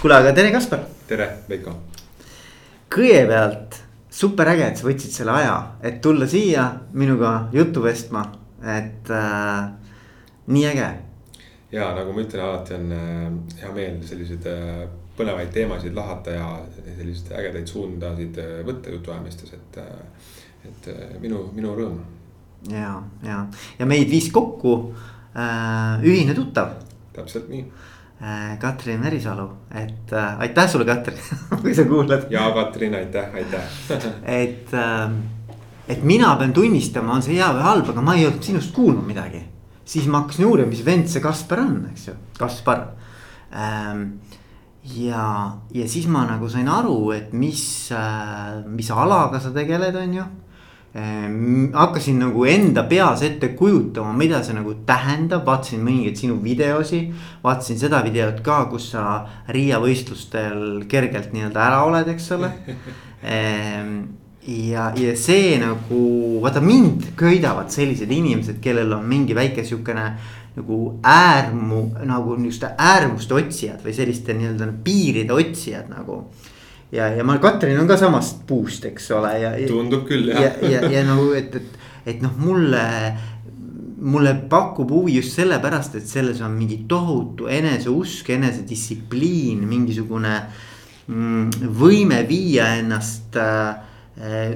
kuule, aga tere, Kaspar. tere, Veiko. kõigepealt super äge, et sa võtsid selle aja, et tulla siia minuga juttu vestma, et äh, nii äge. ja nagu ma ütlen, alati on äh, hea meel selliseid äh, põnevaid teemasid lahata ja selliseid ägedaid suundasid äh, võtta jutuajamistes, et äh,, et äh, minu, minu rõõm. ja, ja, ja meid viis kokku äh, ühine tuttav. täpselt nii Katrin Merisalu, et äh, aitäh sulle, Katrin kui sa kuulad. ja Katrin, aitäh, aitäh et äh,, et mina pean tunnistama, on see hea või halb, aga ma ei olnud sinust kuulnud midagi. siis ma hakkasin uurima, mis vend see Kaspar on, eks ju, Kaspar ähm,. ja, ja siis ma nagu sain aru, et mis äh,, mis alaga sa tegeled, on ju hakkasin nagu enda peas ette kujutama, mida see nagu tähendab, vaatasin mõningaid sinu videosi. vaatasin seda videot ka, kus sa Riia võistlustel kergelt nii-öelda ära oled, eks ole ehm, ja, ja see nagu, vaata mind köidavad sellised inimesed, kellel on mingi väike sihukene nagu äärmu, nagu niisuguste äärmuste otsijad või selliste nii-öelda piiride otsijad nagu ja, ja ma, Katrin on ka samast puust, eks ole, ja. tundub küll jah. ja, ja, ja, ja nagu, et, et, et noh, mulle, mulle pakub huvi just sellepärast, et selles on mingi tohutu eneseusk, enesedistsipliin, mingisugune mm, võime viia ennast äh,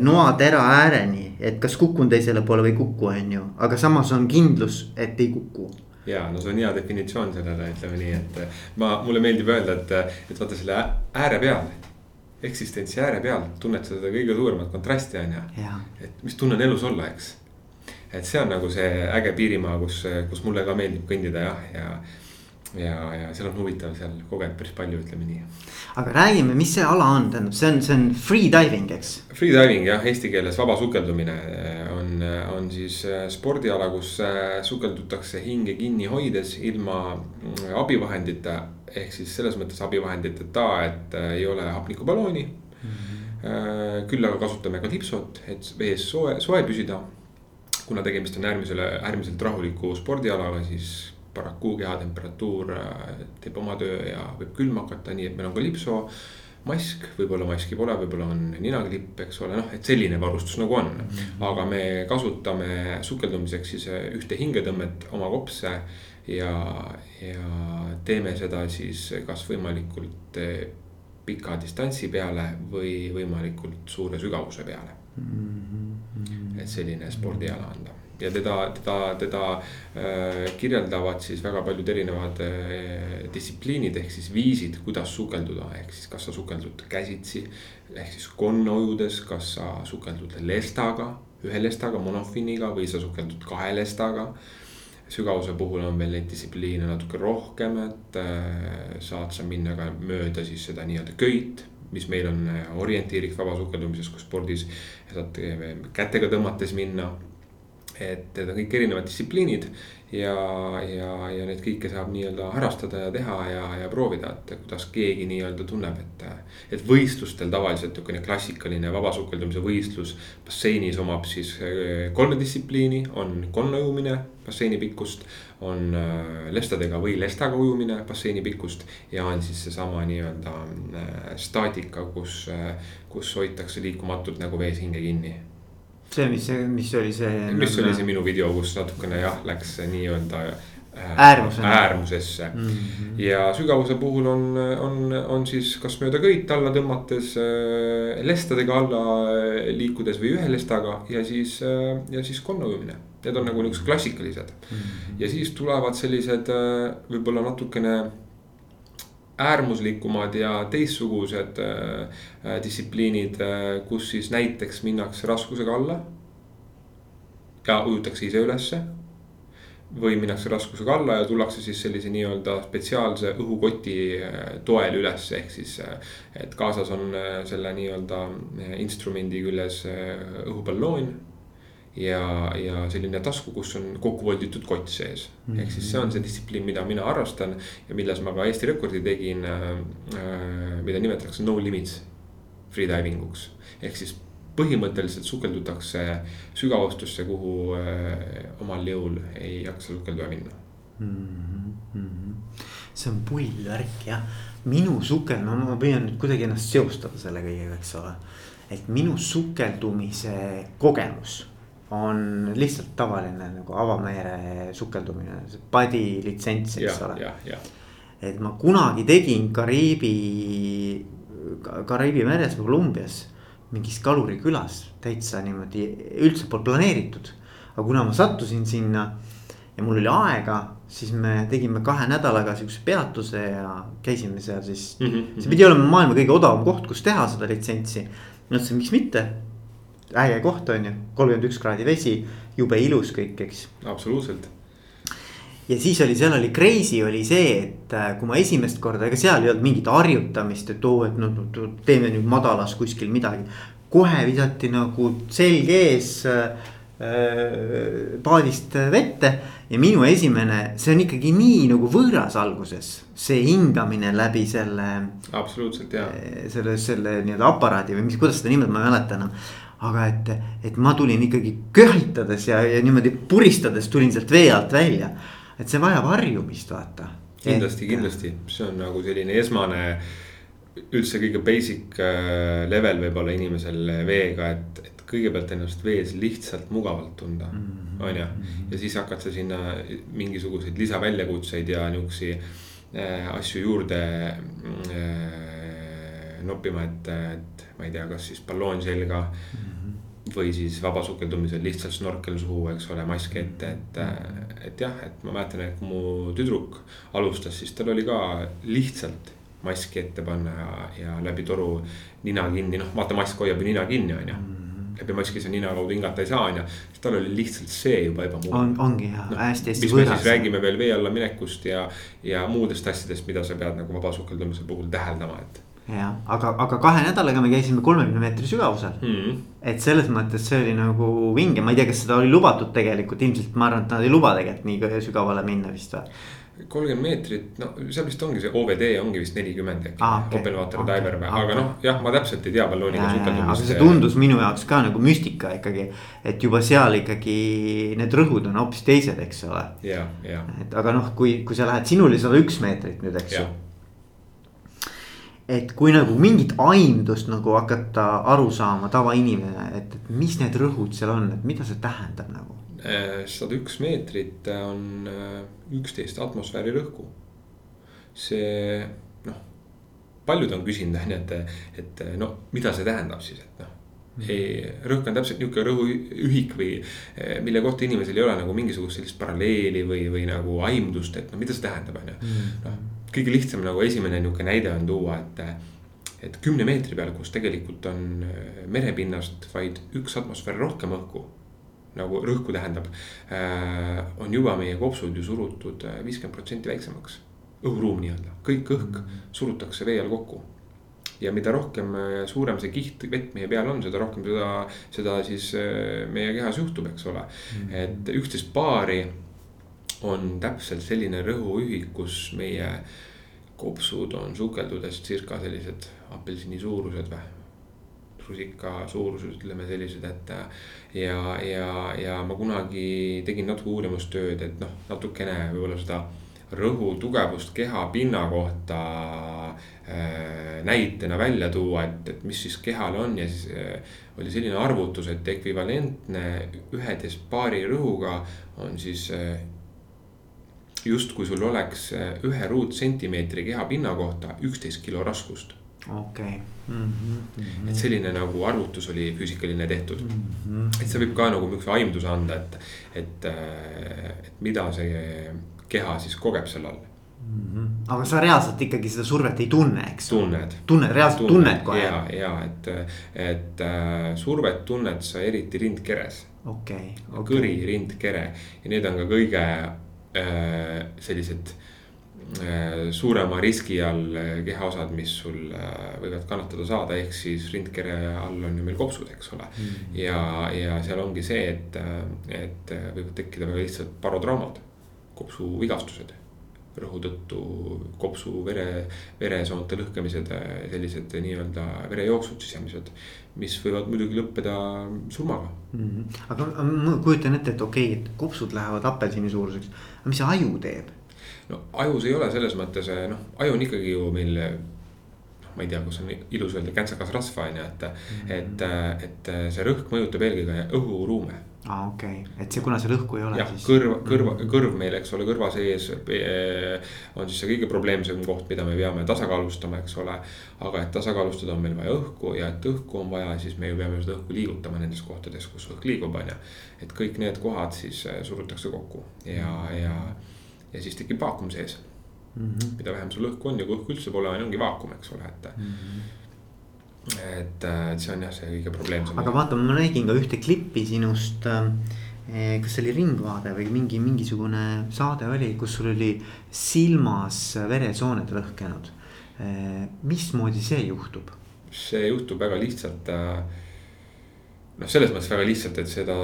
noatera ääreni, et kas kukun teisele poole või ei kuku, on ju, aga samas on kindlus, et ei kuku ja no see on hea definitsioon sellele, ütleme nii, et ma, mulle meeldib öelda, et, et vaata selle ääre peal eksistentsi ääre peal tunned seda kõige suuremat kontrasti on ju. et mis tunne on elus olla, eks. et see on nagu see äge piirimaa, kus, kus mulle ka meeldib kõndida jah, ja, ja, ja, ja seal on huvitav seal kogeda päris palju, ütleme nii. aga räägime, mis see ala on, tähendab, see on, see on free diving, eks. Free diving jah, eesti keeles vaba sukeldumine on, on siis spordiala, kus sukeldutakse hinge kinni hoides ilma abivahendita ehk siis selles mõttes abivahenditeta, et äh, ei ole hapnikuballooni mm. -hmm. küll aga kasutame ka lipsot, et vees soe, soe püsida. kuna tegemist on äärmisele, äärmiselt rahuliku spordialaga, siis paraku kehatemperatuur äh, teeb oma töö ja võib külm hakata, nii et meil on ka lipso mask, võib-olla maski pole, võib-olla on ninaklipp, eks ole, noh, et selline varustus nagu on. -hmm. aga me kasutame sukeldumiseks siis ühte hingetõmmet oma kopse ja, ja teeme seda siis kas võimalikult eh, pika distantsi peale või võimalikult suure sügavuse peale mm. -hmm. et selline spordiala anda ja teda, teda, teda äh, kirjeldavad siis väga paljud erinevad äh, distsipliinid ehk siis viisid, kuidas sukelduda, ehk siis kas sa sukeldud käsitsi. ehk siis konnaujudes, kas sa sukeldud lestaga, ühe lestaga, monofiniga või sa sukeldud kahe lestaga sügavuse puhul on veel neid distsipliine natuke rohkem, et äh, saad sa minna ka mööda siis seda nii-öelda köit mis meil on äh, orientiiriks vabasukeldumises, kus spordis saad äh, kätega tõmmates minna. et need on kõik erinevad distsipliinid ja, ja, ja neid kõike saab nii-öelda harrastada ja teha ja, ja proovida, et kuidas keegi nii-öelda tunneb, et. et võistlustel tavaliselt niisugune klassikaline vabasukeldumise võistlus basseinis omab siis äh, kolme distsipliini, on konnaujumine basseini pikkust. on äh, lestadega või lestaga ujumine basseini pikkust ja on siis seesama nii-öelda äh, staatika, kus, kus hoitakse liikumatult nagu vees hinge kinni see, mis, mis oli see. mis oli see minu video, kus natukene jah, läks nii-öelda äh, äärmusesse, äärmusesse. Mm -hmm. ja sügavuse puhul on, on, on siis kas mööda köit alla tõmmates, äh, lestadega alla äh, liikudes või ühe lestaga ja siis, ja siis konnaujumine. Need on nagu niuksed klassikalised mm. -hmm. ja siis tulevad sellised võib-olla natukene äärmuslikumad ja teistsugused äh, äh, distsipliinid äh,, kus siis näiteks minnakse raskusega alla. ja ujutakse ise ülesse. või minnakse raskusega alla ja tullakse siis sellise nii-öelda spetsiaalse õhukoti toel üles, ehk siis. Et kaasas on selle nii-öelda instrumendi küljes õhuballoon ja, ja selline tasku, kus on kokku volditud kott sees mm. -hmm. ehk siis see on see distsipliin, mida mina harrastan ja milles ma ka Eesti rekordi tegin äh,. äh mida nimetatakse no limits freediving uks, ehk siis põhimõtteliselt sukeldutakse sügavustusse, kuhu äh, omal jõul ei jaksa sukelduja minna mm. -hmm. see on pull värk jah, minu sukel, no ma püüan nüüd kuidagi ennast seostada selle kõigega, eks ole. et minu sukeldumise kogemus on lihtsalt tavaline nagu avamere sukeldumine, see padi litsents, eks ja, ole. et ma kunagi tegin Kariibi, Kariibi meres või Kolumbias mingis kalurikülas täitsa niimoodi üldse polnud planeeritud. aga kuna ma sattusin sinna ja mul oli aega, siis me tegime kahe nädalaga siukse peatuse ja käisime seal siis mm. -hmm. see pidi olema maailma kõige odavam koht, kus teha seda litsentsi. mõtlesin, miks mitte. Äge koht on ju, kolmkümmend üks kraadi vesi, jube ilus kõik, eks. absoluutselt ja siis oli, seal oli crazy oli see, et äh, kui ma esimest korda, ega seal ei olnud mingit harjutamist, et oo, et noh, teeme nüüd madalas kuskil midagi. kohe visati nagu selg ees äh, paadist vette ja minu esimene, see on ikkagi nii nagu võõras alguses, see hingamine läbi selle. absoluutselt ja. selle, selle nii-öelda aparaadi või mis, kuidas seda nimetada, ma ei mäleta enam. Aga et, et ma tulin ikkagi köhitades ja, ja niimoodi puristades tulin sealt vee alt välja. et see vajab harjumist, vaata. kindlasti, kindlasti, see on nagu selline esmane üldse kõige basic äh, level võib-olla inimesel veega, et, et kõigepealt ennast vees lihtsalt mugavalt tunda, Mhm. on ju. ja siis hakad sa sinna mingisuguseid lisaväljakutseid ja niuksi äh, asju juurde äh, noppima, et, et ma ei tea, kas siis balloon selga Mhm. Või siis vabasukeldumisel lihtsalt snorkel suhu, eks ole, mask ette, et, et jah, et ma mäletan, et kui mu tüdruk alustas, siis tal oli ka lihtsalt maski ette panna ja, ja läbi toru nina kinni, noh vaata mask hoiab ju nina kinni, on ju. läbi maski sa nina kaudu hingata ei saa, on ju, siis tal oli lihtsalt see juba ebamugav. On, ongi jah no, hästi-hästi siis räägime veel vee alla minekust ja, ja muudest asjadest, mida sa pead nagu vabasukeldumise puhul täheldama, et jah, aga, aga kahe nädalaga me käisime kolmekümne meetri sügavusel hmm.. et selles mõttes see oli nagu vinge, ma ei tea, kas seda oli lubatud tegelikult, ilmselt ma arvan, et nad ei luba tegelikult nii sügavale minna vist või. kolmkümmend meetrit, no seal vist ongi see OVD ongi vist nelikümmend äkki Ah, okei. open water Okei, diver või, okei. aga noh, jah, ma täpselt ei tea ballooniga aga sukeldumist. see tundus minu jaoks ka nagu müstika ikkagi, et juba seal ikkagi need rõhud on hoopis teised, eks ole. ja, ja, et aga noh, kui, kui sa lähed, sinul oli sada üks meetrit nüüd, eks ju. Et kui nagu mingit aimdust nagu hakata aru saama tavainimene, et, mis need rõhud seal on, et mida see tähendab nagu? sada üks meetrit on äh, üksteist atmosfääri rõhku. see noh, paljud on küsinud on ju, et, et no mida see tähendab siis, et noh. ei, rõhk on täpselt nihuke rõhuühik või eh, mille kohta inimesel ei ole nagu mingisugust sellist paralleeli või, või nagu aimdust, et no mida see tähendab, on ju. noh, kõige lihtsam nagu esimene nihuke näide on tuua, et et kümne meetri peal, kus tegelikult on eh, merepinnast vaid üks atmosfäär rohkem õhku nagu rõhku tähendab, on juba meie kopsud ju surutud viiskümmend protsenti väiksemaks. õhuruum nii-öelda, kõik õhk surutakse vee all kokku. ja mida rohkem äh, suurem see kiht vett meie peal on, seda rohkem seda, seda siis äh, meie kehas juhtub, eks ole. et üksteist baari on täpselt selline rõhuühik, kus meie kopsud on sukeldudes circa sellised apelsini suurused või rusika suurused, ütleme sellised, et. ja, ja, ja ma kunagi tegin natuke uurimustööd, et noh, natukene võib-olla seda rõhu tugevust keha pinna kohta äh, näitena välja tuua, et, et mis siis kehal on ja siis äh, oli selline arvutus, et ekvivalentne üheteist baari rõhuga on siis äh, justkui sul oleks äh, ühe ruutsentimeetri kehapinna kohta üksteist kilo raskust okei okay. mm. -hmm. et selline nagu arvutus oli füüsikaline tehtud mm. -hmm. et see võib ka nagu niisuguse aimduse anda, et, et, et mida see keha siis kogeb seal all. Mm -hmm. aga sa reaalselt ikkagi seda survet ei tunne, eks? tunned. tunned, reaalselt tunned kohe? ja, ja et, et äh, survet tunned sa eriti rindkeres. okei okay, okay.. kõri, rindkere ja need on ka kõige sellised äh, suurema riski all kehaosad, mis sul äh, võivad kannatada saada, ehk siis rindkere all on ju meil kopsud, eks ole mm. -hmm. ja, ja seal ongi see, et, et võivad tekkida väga lihtsalt parotraumad, kopsuvigastused rõhu tõttu kopsu vere, veresoonte lõhkemised, sellised nii-öelda verejooksud sisemised. Mis võivad muidugi lõppeda surmaga mm. -hmm. aga ma kujutan ette, et okei okay,, et kopsud lähevad apelsini suuruseks, aga mis see aju teeb? no ajus ei ole selles mõttes noh, aju on ikkagi ju meil ma ei tea, kus on ilus öelda käntsakas rasva on ju, et mm, -hmm. et, et see rõhk mõjutab eelkõige õhuruume aa ah,, okei okay., et see, kuna see lõhku ei ole. jah, kõrv, kõrva, mhm. kõrv meil, eks ole, kõrva sees on siis see kõige probleemsem koht, mida me peame tasakaalustama, eks ole. aga et tasakaalustada on meil vaja õhku ja et õhku on vaja, siis me ju peame seda õhku liigutama nendes kohtades, kus õhk liigub, on ju. et kõik need kohad siis surutakse kokku ja, ja, ja siis tekib vaakum sees mm. -hmm. mida vähem sul õhku on ja kui õhku üldse pole, ongi vaakum, eks ole, et mm. -hmm et, et see on jah, see kõige probleemsem. aga vaata, ma nägin ka ühte klippi sinust äh, kas see oli Ringvaade või mingi mingisugune saade oli, kus sul oli silmas veresooned lõhkenud. Äh, mismoodi see juhtub? see juhtub väga lihtsalt. Äh, noh, selles mõttes väga lihtsalt, et seda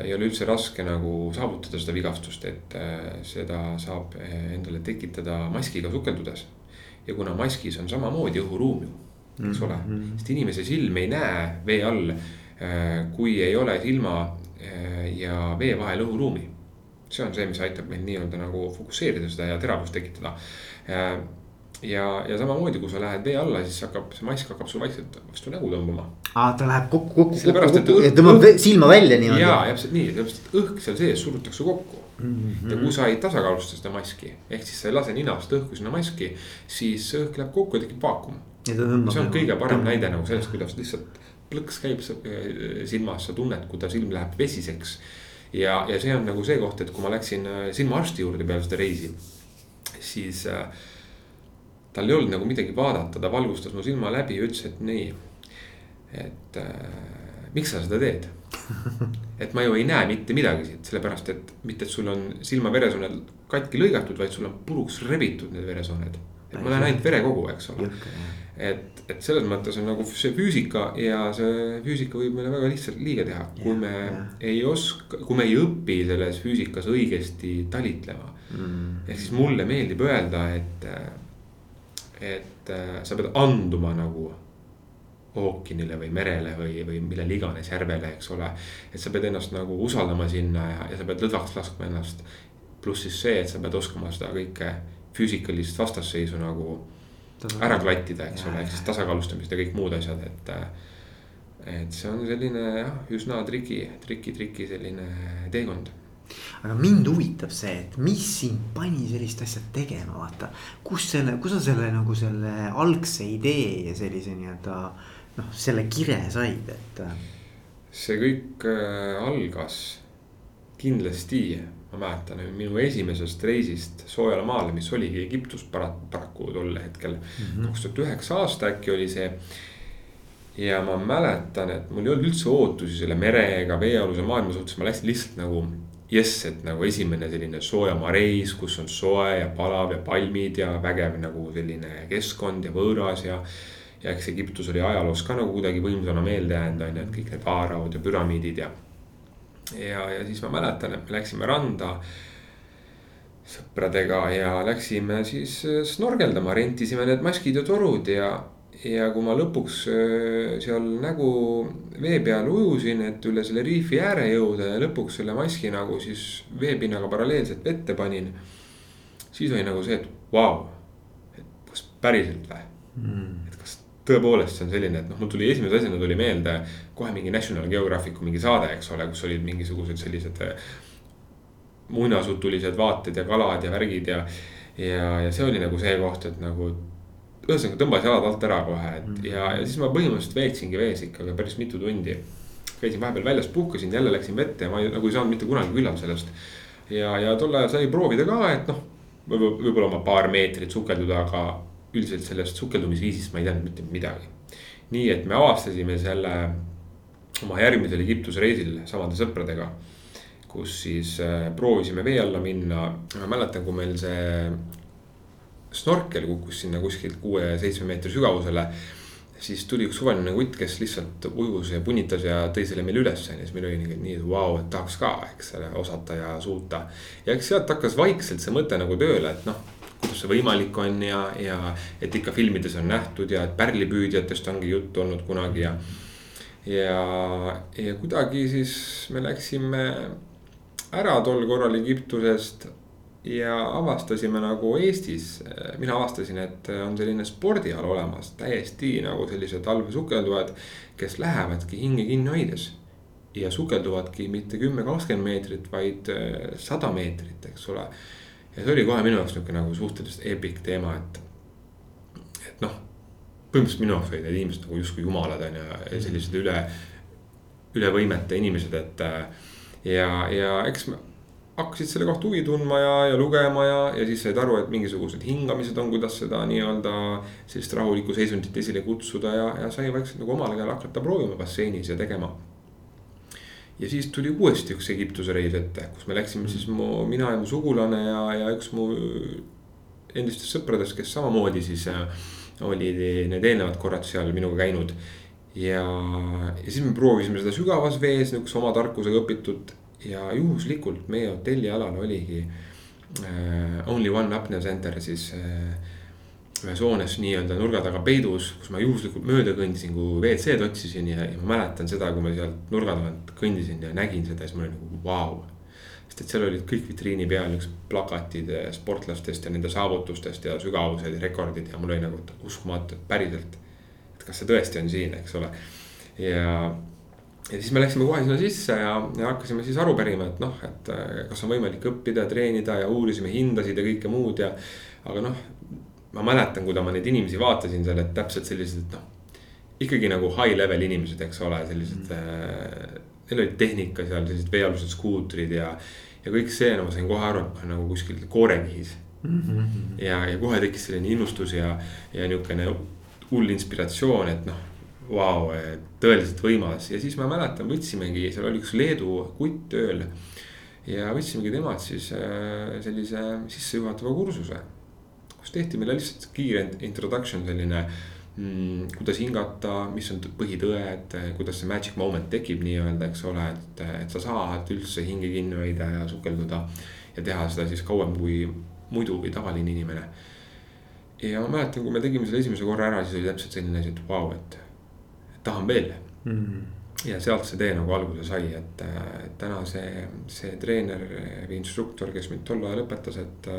ei ole üldse raske nagu saavutada, seda vigastust, et seda saab endale tekitada maskiga sukeldudes. ja kuna maskis on samamoodi õhuruum ju eks ole mm, -hmm. sest inimese silm ei näe vee all, äh, kui ei ole silma äh, ja vee vahel õhuruumi. see on see, mis aitab meil nii-öelda nagu fokusseerida seda ja teravust tekitada. Äh, ja, ja samamoodi, kui sa lähed vee alla, siis hakkab see mask hakkab sul vaikselt vastu nägu tõmbama. aa, ta läheb kokku, kokku, kokku, kokku ja tõmbab silma välja niimoodi. ja, täpselt nii, täpselt õhk seal sees surutakse kokku mm. -hmm. ja kui sa ei tasakaalusta seda maski, ehk siis sa ei lase ninast õhku sinna maski, siis õhk läheb kokku ja tekib vaakum see on kõige parem näide nagu sellest, kuidas lihtsalt plõks käib äh, silmas, sa tunned, kui ta silm läheb vesiseks. ja, ja see on nagu see koht, et kui ma läksin äh, silmaarsti juurde peale seda reisi, siis äh, tal ei olnud nagu midagi vaadata, ta valgustas mu silma läbi ja ütles, et nii. et äh, miks sa seda teed? et ma ju ei näe mitte midagi siit, sellepärast et mitte, et sul on silmaveresooned katki lõigatud, vaid sul on puruks rebitud need veresooned. et ma näen ainult verekogu, eks ole et, et selles mõttes on nagu see füüsika ja see füüsika võib meile väga lihtsalt liiga teha, kui me ja. ei oska, kui me ei õpi selles füüsikas õigesti talitlema mm.. ehk siis mulle meeldib öelda, et, et äh, sa pead anduma nagu ookeanile või merele või, või millele iganes järvele, eks ole. et sa pead ennast nagu usaldama sinna ja, ja sa pead lõdvaks laskma ennast. pluss siis see, et sa pead oskama seda kõike füüsikalist vastasseisu nagu ära klattida, eks ole, ehk siis tasakaalustamist ja kõik muud asjad, et. et see on selline jah, üsna triki, triki, triki selline teekond aga mind huvitab see, et mis sind pani sellist asja tegema, vaata. kus selle, kus sa selle nagu selle algse idee ja sellise nii-öelda noh, selle kire said, et. see kõik äh, algas kindlasti ma mäletan minu esimesest reisist soojale maale, mis oligi Egiptus paraku tol hetkel. Mhm. kaks tuhat üheksa aasta äkki oli see. ja ma mäletan, et mul ei olnud üldse ootusi selle mere ega veealuse maailma suhtes, ma läksin lihtsalt nagu. jess, et nagu esimene selline soojamaa reis, kus on soe ja palav ja palmid ja vägev nagu selline keskkond ja võõras ja ja eks Egiptus oli ajaloos ka nagu kuidagi võimsana meelde jäänud, on ju, et kõik need vaaraod ja püramiidid ja ja, ja siis ma mäletan, et me läksime randa sõpradega ja läksime siis äh, snorgeldama, rentisime need maskid ja torud ja. ja kui ma lõpuks äh, seal nägu vee peal ujusin, et üle selle riifi ääre jõuda ja lõpuks selle maski nagu siis veepinnaga paralleelselt vette panin. siis oli nagu see, et vau wow,, et kas päriselt või mm., et kas tõepoolest see on selline, et noh, mul tuli esimese asjana tuli meelde kohe mingi National Geographicu mingi saade, eks ole, kus olid mingisugused sellised. Eh, muinasjutulised vaated ja kalad ja värgid ja, ja, ja see oli nagu see koht, et nagu. ühesõnaga tõmbas jalad alt ära kohe, et mm. ja, ja siis ma põhimõtteliselt veetsingi vees ikkagi päris mitu tundi. käisin vahepeal väljas, puhkasin, jälle läksin vette ja ma ei, nagu ei saanud mitte kunagi küllalt sellest. ja, ja tol ajal sai proovida ka, et noh, võib-olla oma paar meetrit sukelduda, aga üldiselt sellest sukeldumisviisist ma ei teadnud mitte midagi. nii et me avastasime selle oma järgmisel Egiptuse reisil samade sõpradega. kus siis äh, proovisime vee alla minna, ma mäletan, kui meil see snorkel kukkus sinna kuskilt kuue-seitsme meetri sügavusele siis tuli üks suvaline kutt, kes lihtsalt ujus ja punitas ja tõi selle meile ülesse siis meil oli nii, nii, et vau, et tahaks ka, eks ole, osata ja suuta. ja eks sealt hakkas vaikselt see mõte nagu tööle, et noh, kuidas see võimalik on ja, ja et ikka filmides on nähtud ja et pärlipüüdjatest ongi juttu olnud kunagi ja. Ja, ja kuidagi siis me läksime ära tol korral Egiptusest ja avastasime nagu Eestis, mina avastasin, et on selline spordiala olemas, täiesti nagu sellised allveesukeldujad, kes lähevadki hinge kinni hoides. ja sukelduvadki mitte kümme, kakskümmend meetrit, vaid äh, sada meetrit, eks ole. ja see oli kohe minu jaoks nihuke nagu suhteliselt epic teema, et, et noh. Põhimõtteliselt minu jaoks olid need inimesed nagu justkui jumalad on ju, sellised üle, üle võimete inimesed, et. ja, ja eks hakkasid selle kohta huvi tundma ja, ja lugema ja, ja siis said aru, et mingisugused hingamised on, kuidas seda nii-öelda. sellist rahulikku seisundit esile kutsuda ja, ja sai vaikselt nagu omal käel hakata proovima basseinis ja tegema. ja siis tuli uuesti üks Egiptuse reis ette, kus me läksime siis mu, mina ja mu sugulane ja, ja üks mu endistest sõpradest, kes samamoodi siis äh, oli need eelnevad korrad seal minuga käinud. ja, ja siis me proovisime seda sügavas vees nihukese oma tarkusega õpitud ja juhuslikult meie hotelli alal oligi äh, Only One Apnea Center siis äh, ühes hoones nii-öelda nurga taga peidus, kus ma juhuslikult mööda kõndisin, kui WC-d otsisin ja, ja ma mäletan seda, kui ma sealt nurga tagant kõndisin ja nägin seda, siis mul oli nagu vau. Sest et seal olid kõik vitriini peal niisugused plakatid äh, sportlastest ja nende saavutustest ja sügavused ja rekordid ja mul oli nagu uskumatu, et päriselt. et kas see tõesti on siin, eks ole. ja ja siis me läksime kohe sinna sisse ja, ja hakkasime siis aru pärima, et noh, et äh, kas on võimalik õppida, treenida ja uurisime hindasid ja kõike muud ja. aga noh, ma mäletan, kui ma neid inimesi vaatasin seal, et täpselt sellised noh. ikkagi nagu high level inimesed, eks ole, sellised mm. Neil oli tehnika seal, sellised veealused skuutrid ja, ja kõik see, no ma sain kohe aru, et ma olen nagu kuskil koorekihis mm. -hmm. ja, ja kohe tekkis selline innustus ja, ja niisugune hull inspiratsioon, et noh vau, tõeliselt võimas ja siis ma mäletan, võtsimegi, seal oli üks Leedu kutt tööl. ja võtsimegi temalt siis äh, sellise sissejuhatava kursuse. kus tehti meile lihtsalt kiire introduction selline. Kuidas hingata, mis on põhitõed, kuidas see magic moment tekib nii-öelda, eks ole, et, et sa saad üldse hinge kinni hoida ja sukelduda. ja teha seda siis kauem kui muidu või tavaline inimene ja ma mäletan, kui me tegime selle esimese korra ära, siis oli täpselt selline asi, et vau wow,, et tahan veel mm. -hmm. ja sealt see tee nagu alguse sai, et täna see, see treener või instruktor, kes mind tol ajal õpetas, et.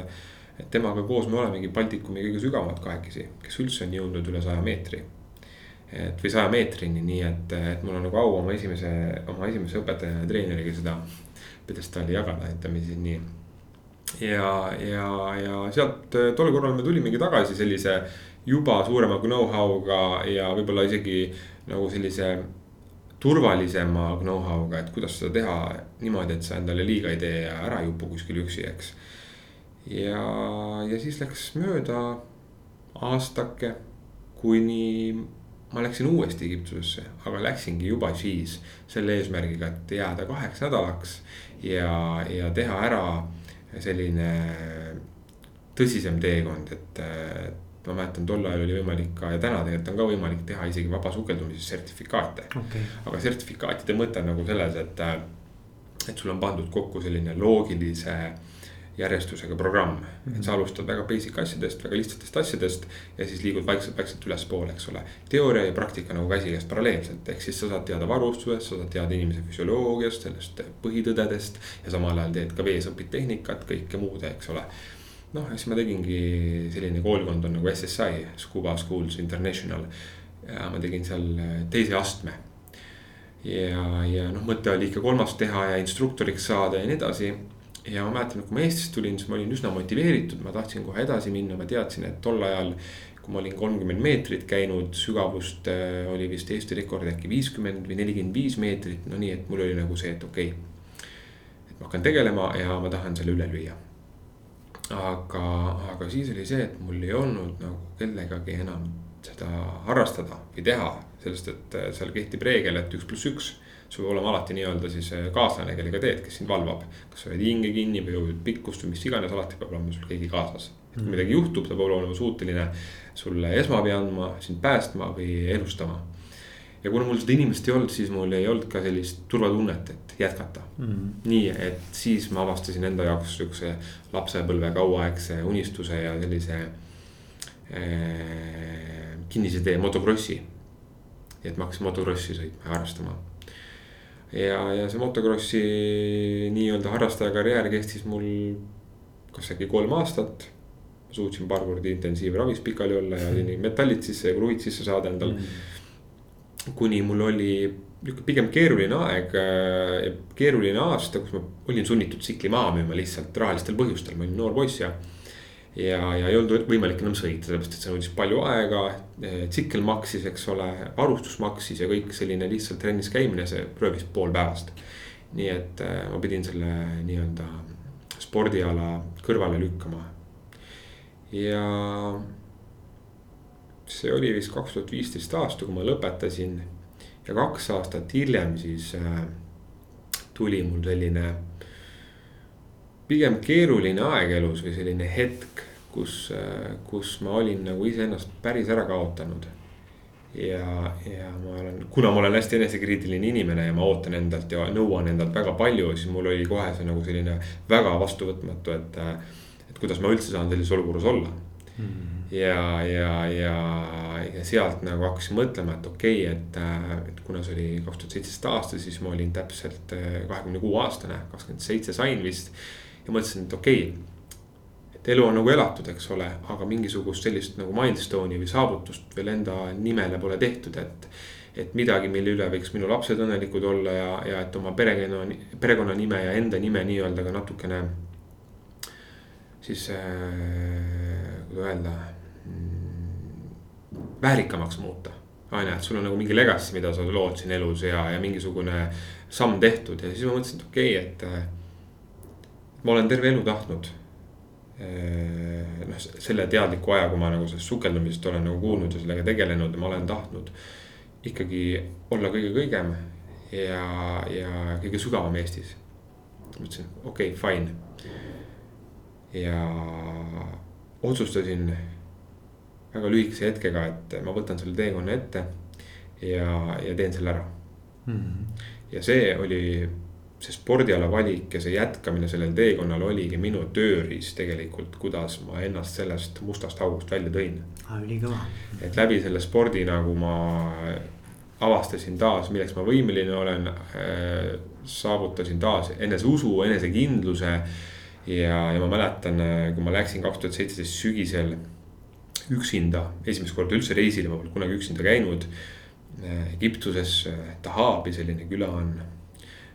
Et temaga koos me olemegi Baltikumi kõige sügavamad kahekesi, kes üldse on jõudnud üle saja meetri. et või saja meetrini, nii et, et mul on nagu au oma esimese, oma esimese õpetaja ja treeneriga seda pjedestaali jagada, ütleme siis nii ja, ja, ja sealt tol korral me tulimegi tagasi sellise juba suurema know-how'ga ja võib-olla isegi nagu sellise turvalisema know-how'ga, et kuidas seda teha niimoodi, et sa endale liiga ei tee ja ära ei upu kuskil üksi, eks. Ja, ja siis läks mööda aastake, kuni ma läksin uuesti Egiptusesse, aga läksingi juba siis selle eesmärgiga, et jääda kaheks nädalaks ja, ja teha ära selline tõsisem teekond, et ma mäletan, tol ajal oli võimalik ka ja täna tegelikult on ka võimalik teha isegi vaba sukeldumise sertifikaate. Okay.. aga sertifikaatide mõte on nagu selles, et, et sul on pandud kokku selline loogilise järjestusega programm mm. -hmm. et sa alustad väga basic asjadest, väga lihtsatest asjadest ja siis liigud vaikselt, vaikselt ülespoole, eks ole. teooria ja praktika nagu käsikäes paralleelselt, ehk siis sa saad teada varustusest, sa saad teada inimese füsioloogiast, sellest põhitõdedest. ja samal ajal teed ka vees õpid tehnikat, kõike muud, eks ole noh, siis ma tegingi selline koolkond on nagu SSI, Scuba Schools International. ja ma tegin seal äh, teise astme. ja, ja noh, mõte oli ikka kolmas teha ja instruktoriks saada ja nii edasi. Ja ma mäletan, et kui ma Eestist tulin, siis ma olin üsna motiveeritud, ma tahtsin kohe edasi minna, ma teadsin, et tol ajal. kui ma olin kolmkümmend meetrit käinud, sügavust äh, oli vist Eesti rekord äkki viiskümmend või nelikümmend viis meetrit, no nii, et mul oli nagu see, et okei okay.. et ma hakkan tegelema ja ma tahan selle üle lüüa aga, aga siis oli see, et mul ei olnud nagu kellegagi enam seda harrastada või teha, sellest, et äh, seal kehtib reegel, et üks pluss üks. Sul peab olema alati nii-öelda siis äh, kaaslane, kellega teed, kes sind valvab. kas sa hoiad hinge kinni või hoiad pikkust või mis iganes, alati peab olema sul keegi kaasas. et kui mm. midagi juhtub, ta peab olema suuteline sulle esmaabi andma, sind päästma või elustama ja kuna mul seda inimest ei olnud, siis mul ei olnud ka sellist turvatunnet, et jätkata mm. -hmm. nii, et siis ma avastasin enda jaoks sihukese lapsepõlve kauaaegse unistuse ja sellise äh, kinnise tee motokrossi. et ma hakkasin motokrossi sõitma ja harrastama. Ja, ja see motokrossi nii-öelda harrastaja karjäär kestis mul kas äkki kolm aastat. suutsin paar korda intensiivravis pikali olla ja metallid sisse ja kruvid sisse saada endal. Mm.. kuni mul oli nihuke pigem keeruline aeg, keeruline aasta, kus ma olin sunnitud tsikli maha müüma lihtsalt rahalistel põhjustel, ma olin noor poiss ja ja, ja ei olnud võimalik enam sõita, sellepärast et see nõudis palju aega. tsikkel maksis, eks ole, varustus maksis ja kõik selline lihtsalt trennis käimine, see röövis pool päevast. nii et äh, ma pidin selle nii-öelda spordiala kõrvale lükkama. ja see oli vist kaks tuhat viisteist aasta, kui ma lõpetasin. ja kaks aastat hiljem siis äh, tuli mul selline pigem keeruline aeg elus või selline hetk, kus, kus ma olin nagu iseennast päris ära kaotanud. ja, ja ma olen, kuna ma olen hästi enesekriitiline inimene ja ma ootan endalt ja nõuan endalt väga palju, siis mul oli kohe see nagu selline väga vastuvõtmatu, et. et kuidas ma üldse saan sellises olukorras olla mm. -hmm. ja, ja, ja, ja sealt nagu hakkasin mõtlema, et okei okay,, et, et kuna see oli kaks tuhat seitseteist aasta, siis ma olin täpselt kahekümne kuue aastane, kakskümmend seitse sain vist ja mõtlesin, et okei okay,. et elu on nagu elatud, eks ole, aga mingisugust sellist nagu milstone'i või saavutust veel enda nimele pole tehtud, et. et midagi, mille üle võiks minu lapsed õnnelikud olla ja, ja et oma perekonna, perekonnanime ja enda nime nii-öelda ka natukene. siis äh,, kuidas öelda mm, väärikamaks muuta on ju, et sul on nagu mingi legacy, mida sa lood siin elus ja, ja mingisugune samm tehtud ja siis ma mõtlesin, et okei okay,, et ma olen terve elu tahtnud. noh, selle teadliku aja, kui ma nagu sellest sukeldumisest olen nagu kuulnud ja sellega tegelenud ja ma olen tahtnud ikkagi olla kõige kõigem ja, ja kõige sügavam Eestis. mõtlesin, okei okay,, fine. ja otsustasin väga lühikese hetkega, et ma võtan selle teekonna ette ja, ja teen selle ära mm. -hmm. ja see oli see spordiala valik ja see jätkamine sellel teekonnal oligi minu tööriist tegelikult, kuidas ma ennast sellest mustast august välja tõin. ülikõva. et läbi selle spordi nagu ma avastasin taas, milleks ma võimeline olen äh,. saavutasin taas eneseusu, enesekindluse. ja, ja ma mäletan, kui ma läksin kaks tuhat seitseteist sügisel üksinda, esimest korda üldse reisile, ma polnud kunagi üksinda käinud. Egiptuses Tahabi selline küla on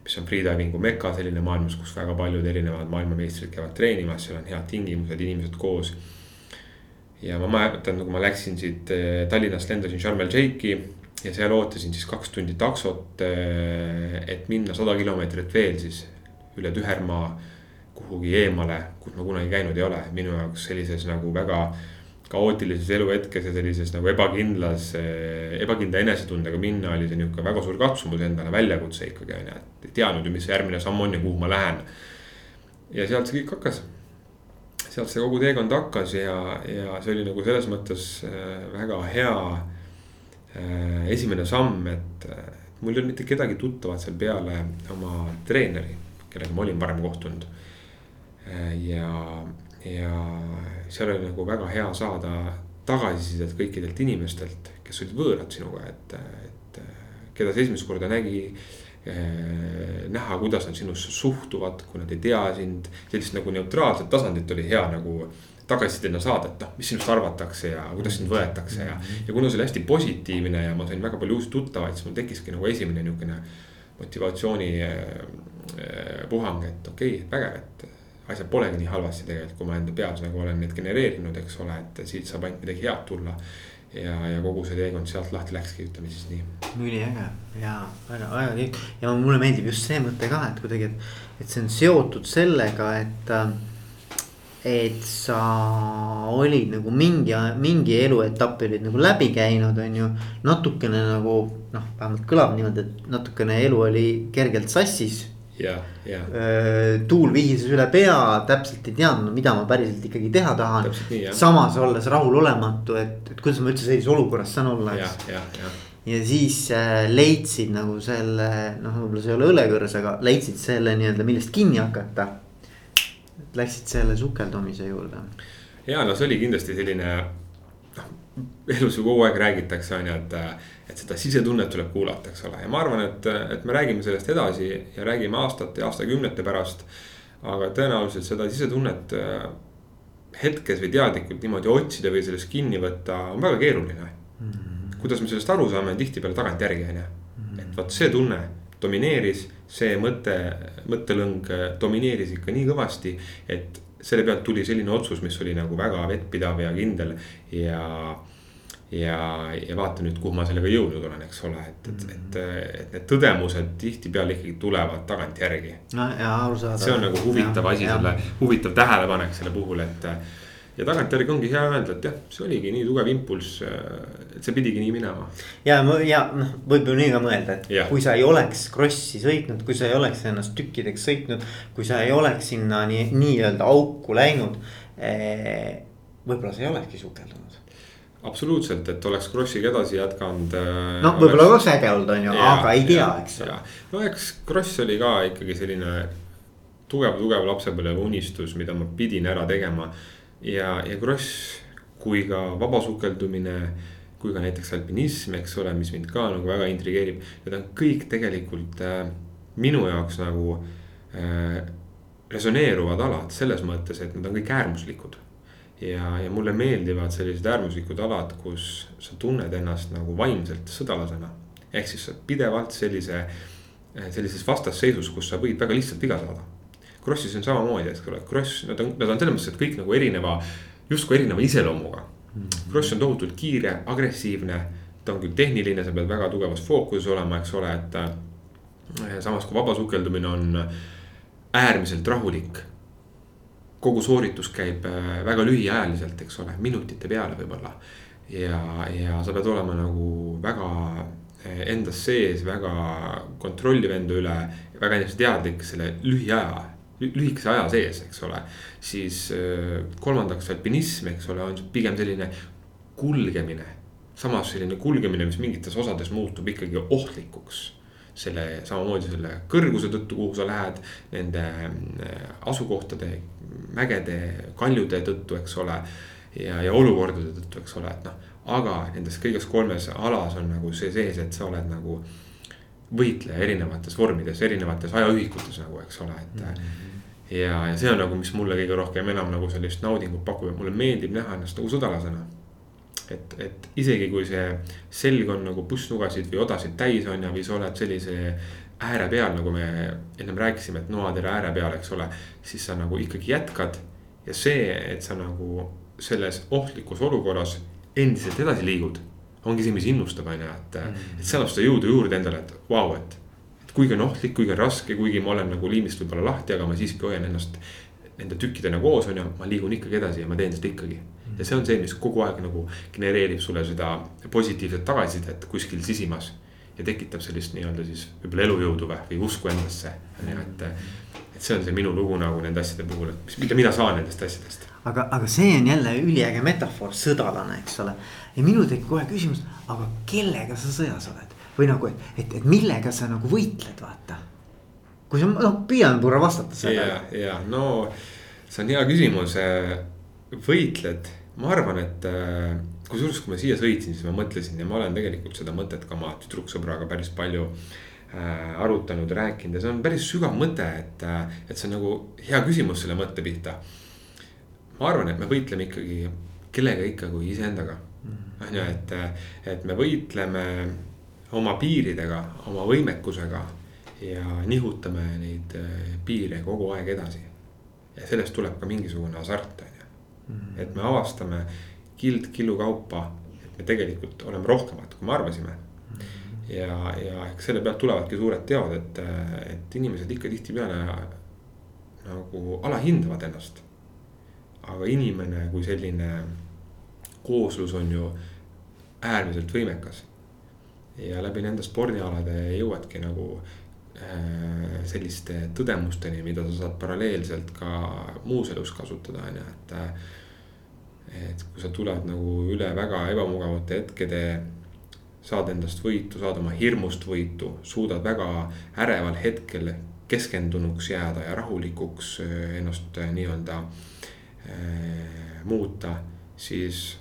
mis on freedivingu meka, selline maailmas, kus väga paljud erinevad maailmameistrid käivad treenimas, seal on head tingimused, inimesed koos. ja ma mäletan, kui ma läksin siit eh, Tallinnast, lendasin Sharm el Sheikhi ja seal ootasin siis kaks tundi taksot. Eh, et minna sada kilomeetrit veel siis üle Tühermaa kuhugi eemale, kus ma kunagi käinud ei ole, minu jaoks sellises nagu väga kaootilises eluhetkes ja sellises nagu ebakindlas, ebakindla enesetundega minna oli see nihuke väga suur katsumus endale, väljakutse ikkagi on ju, et ei teadnud ju, mis järgmine samm on ja kuhu ma lähen. ja sealt see kõik hakkas. sealt see kogu teekond hakkas ja, ja see oli nagu selles mõttes äh, väga hea äh, esimene samm, et mul ei olnud mitte kedagi tuttavat seal peale oma treeneri, kellega ma olin varem kohtunud. Äh, ja ja seal oli nagu väga hea saada tagasisidet kõikidelt inimestelt, kes olid võõrad sinuga, et, et keda sa esimest korda nägi eh,. näha, kuidas nad sinusse suhtuvad, kui nad ei tea sind, sellist nagu neutraalset tasandit oli hea nagu tagasisidena saada, et noh, mis sinust arvatakse ja kuidas sind võetakse ja. ja kuna see oli hästi positiivne ja ma sain väga palju uusi tuttavaid, siis mul tekkiski nagu esimene niisugune motivatsiooni eh, puhang, et okei okay,, vägev, et asjad polegi nii halvasti tegelikult, kui ma enda peas nagu olen neid genereerinud, eks ole, et siit saab ainult midagi head tulla. ja, ja kogu see teekond sealt lahti läkski, ütleme siis nii. üliäge ja väga, väga kõik ja mulle meeldib just see mõte ka, et kuidagi, et, et see on seotud sellega, et et sa olid nagu mingi, mingi eluetapp olid nagu läbi käinud, on ju. natukene nagu noh, vähemalt kõlab niimoodi, et natukene elu oli kergelt sassis ja, ja. tuul vihises üle pea, täpselt ei teadnud, mida ma päriselt ikkagi teha tahan. samas olles rahulolematu, et, et kuidas ma üldse sellises olukorras saan olla, eks. ja, ja, ja siis äh, leidsid nagu selle, noh, võib-olla see ei ole õlekõrs, aga leidsid selle nii-öelda, millest kinni hakata. Läksid selle sukeldumise juurde. ja no see oli kindlasti selline, elus ju kogu aeg räägitakse, on ju, et et seda sisetunnet tuleb kuulata, eks ole, ja ma arvan, et, et me räägime sellest edasi ja räägime aastate ja aastakümnete pärast. aga tõenäoliselt seda sisetunnet äh, hetkes või teadlikult niimoodi otsida või sellest kinni võtta on väga keeruline mm. -hmm. kuidas me sellest aru saame, tihtipeale tagantjärgi on ju, et vot see tunne domineeris, see mõte, mõttelõng domineeris ikka nii kõvasti, et selle pealt tuli selline otsus, mis oli nagu väga vettpidav ja kindel ja ja, ja vaata nüüd, kuhu ma sellega jõudnud olen, eks ole, et, et, et, et need tõdemused tihtipeale ikkagi tulevad tagantjärgi. no see on nagu huvitav ja, asi, selle huvitav tähelepanek selle puhul, et ja tagantjärgi ongi hea öelda, et jah, see oligi nii tugev impulss, et see pidigi nii minema. ja, ja noh, võib ju nii ka mõelda, et ja. kui sa ei oleks Krossi sõitnud, kui sa ei oleks ennast tükkideks sõitnud. kui sa ei oleks sinna nii, nii-öelda auku läinud eh,. võib-olla sa ei olekski sukeldunud absoluutselt, et oleks Krossiga edasi jätkanud. Äh, noh, võib-olla oleks äge olnud, on ju, aga ei tea, eks ole. no eks Kross oli ka ikkagi selline tugev, tugev lapsepõlve unistus, mida ma pidin ära tegema ja, ja kross kui ka vabasukeldumine, kui ka näiteks alpinism, eks ole, mis mind ka nagu väga intrigeerib. Need on kõik tegelikult äh, minu jaoks nagu äh, resoneeruvad alad selles mõttes, et nad on kõik äärmuslikud. ja, ja mulle meeldivad sellised äärmuslikud alad, kus sa tunned ennast nagu vaimselt sõdalasena. ehk siis sa pidevalt sellise, äh, sellises vastasseisus, kus sa võid väga lihtsalt viga saada Krossis on samamoodi, eks ole, Kross, nad on, nad on selles mõttes, et kõik nagu erineva, justkui erineva iseloomuga. Kross on tohutult kiire, agressiivne, ta on küll tehniline, sa pead väga tugevas fookuses olema, eks ole, et äh,. samas kui vaba sukeldumine on äärmiselt rahulik. kogu sooritus käib äh, väga lühiajaliselt, eks ole, minutite peale võib-olla. ja, ja sa pead olema nagu väga äh, endas sees, väga kontrolliv enda üle, väga eneseteadlik selle lühiaja lühikese aja sees, eks ole. siis äh, kolmandaks alpinism, eks ole, on pigem selline kulgemine. samas selline kulgemine, mis mingites osades muutub ikkagi ohtlikuks. selle samamoodi selle kõrguse tõttu, kuhu sa lähed, nende äh, asukohtade, mägede, kaljude tõttu, eks ole. ja, ja olukordade tõttu, eks ole, et noh, aga nendes kõiges kolmes alas on nagu see sees, et sa oled nagu võitleja erinevates vormides, erinevates ajaühikutes nagu, eks ole, et mm. -hmm ja, ja see on nagu, mis mulle kõige rohkem enam nagu sellist naudingut pakub, et mulle meeldib näha ennast nagu sõdalasena. et, et isegi kui see selg on nagu pussnugasid või odasid täis on ja, või sa oled sellise ääre peal, nagu me ennem rääkisime, et noatere ääre peal, eks ole. siis sa nagu ikkagi jätkad ja see, et sa nagu selles ohtlikus olukorras endiselt edasi liigud. Ongi see, mis innustab, on ju, et, et see annab seda jõudu juurde endale, et vau wow,, et kuigi on ohtlik, kuigi on raske, kuigi ma olen nagu liimist võib-olla lahti, aga ma siiski hoian ennast nende tükkidena koos on ju, ma liigun ikkagi edasi ja ma teen seda ikkagi. ja see on see, mis kogu aeg nagu genereerib sulle seda positiivset tagasisidet kuskil sisimas. ja tekitab sellist nii-öelda siis võib-olla elujõudu või, või usku endasse, on ju, et. et see on see minu lugu nagu nende asjade puhul, et mis, mida mina saan nendest asjadest. aga, aga see on jälle üliäge metafoor, sõdalane, eks ole. Ja minul tekib kohe küsimus, aga kellega sa sõjas oled? või nagu, et, et, et millega sa nagu võitled, vaata. kui sa, noh, püüan korra vastata sellele. ja, ja no see on hea küsimus. võitled, ma arvan, et kusjuures, kui ma siia sõitsin, siis ma mõtlesin ja ma olen tegelikult seda mõtet ka oma tüdruksõbraga päris palju äh, arutanud, rääkinud ja see on päris sügav mõte, et, et see on nagu hea küsimus selle mõtte pihta. ma arvan, et me võitleme ikkagi kellega ikka kui iseendaga. On ju, et, et me võitleme oma piiridega, oma võimekusega ja nihutame neid äh, piire kogu aeg edasi. ja sellest tuleb ka mingisugune hasart, on ju. Mhm. et me avastame kild killu kaupa, et me tegelikult oleme rohkemad, kui me arvasime. Mhm. ja, ja eks selle pealt tulevadki suured teod, et, et inimesed ikka tihtipeale nagu alahindavad ennast. aga inimene kui selline kooslus on ju äärmiselt võimekas ja läbi nende spordialade jõuadki nagu äh, selliste tõdemusteni, mida sa saad paralleelselt ka muus elus kasutada, on ju, et. et kui sa tuled nagu üle väga ebamugavate hetkede, saad endast võitu, saad oma hirmust võitu, suudad väga äreval hetkel keskendunuks jääda ja rahulikuks äh, ennast äh, nii-öelda äh, muuta, siis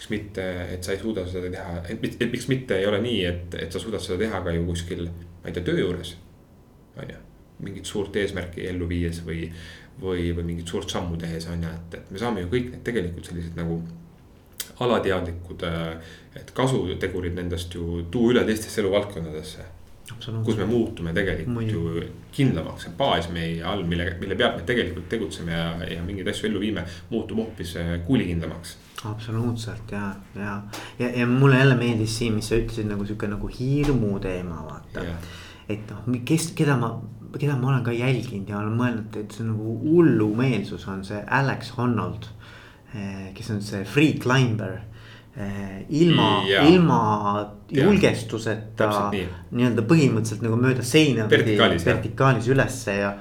miks mitte, et sa ei suuda seda teha, et miks mitte ei ole nii, et, et sa suudad seda teha ka ju kuskil, ma ei tea, töö juures. on ju, mingit suurt eesmärki ellu viies või. või, või mingit suurt sammu tehes on ju, et, et me saame ju kõik need tegelikult sellised nagu alateadlikud. et kasutegurid nendest ju tuua üle teistesse eluvaldkondadesse. kus me muutume tegelikult Mõni. ju kindlamaks, see baas meie all, mille, mille pealt me tegelikult tegutseme ja, ja mingeid asju ellu viime, muutub hoopis kuulikindlamaks absoluutselt ja, ja, ja, ja mulle jälle meeldis siin, mis sa ütlesid nagu sihuke nagu hirmu teema, vaata. Yeah.. et noh, kes, keda ma, keda ma olen ka jälginud ja olen mõelnud, et see nagu hullumeelsus on see Alex Honnold. Eh, kes on see free climber eh, ilma, ilma julgestuseta nii-öelda põhimõtteliselt nagu mööda seina. vertikaalis, vertikaalis ülesse ja,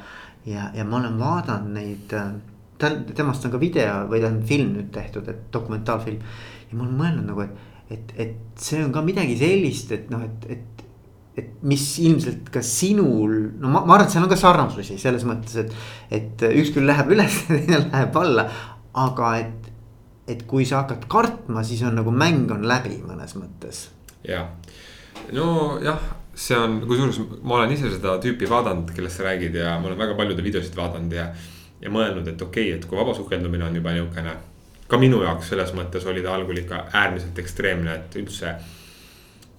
ja, ja ma olen vaadanud neid äh, ta, temast on ka video või on film nüüd tehtud, et dokumentaalfilm. ja ma olen mõelnud nagu, et, et, et see on ka midagi sellist, et noh, et, et. et mis ilmselt ka sinul, no ma, ma arvan, et seal on ka sarnasusi selles mõttes, et, et üks küll läheb üles, teine läheb alla. aga et, et kui sa hakkad kartma, siis on nagu mäng on läbi mõnes mõttes. ja, nojah see on, kusjuures ma olen ise seda tüüpi vaadanud, kellest sa räägid ja ma olen väga paljude videosid vaadanud ja ja mõelnud, et okei okay,, et kui vabasukeldumine on juba niukene. ka minu jaoks selles mõttes oli ta algul ikka äärmiselt ekstreemne, et üldse.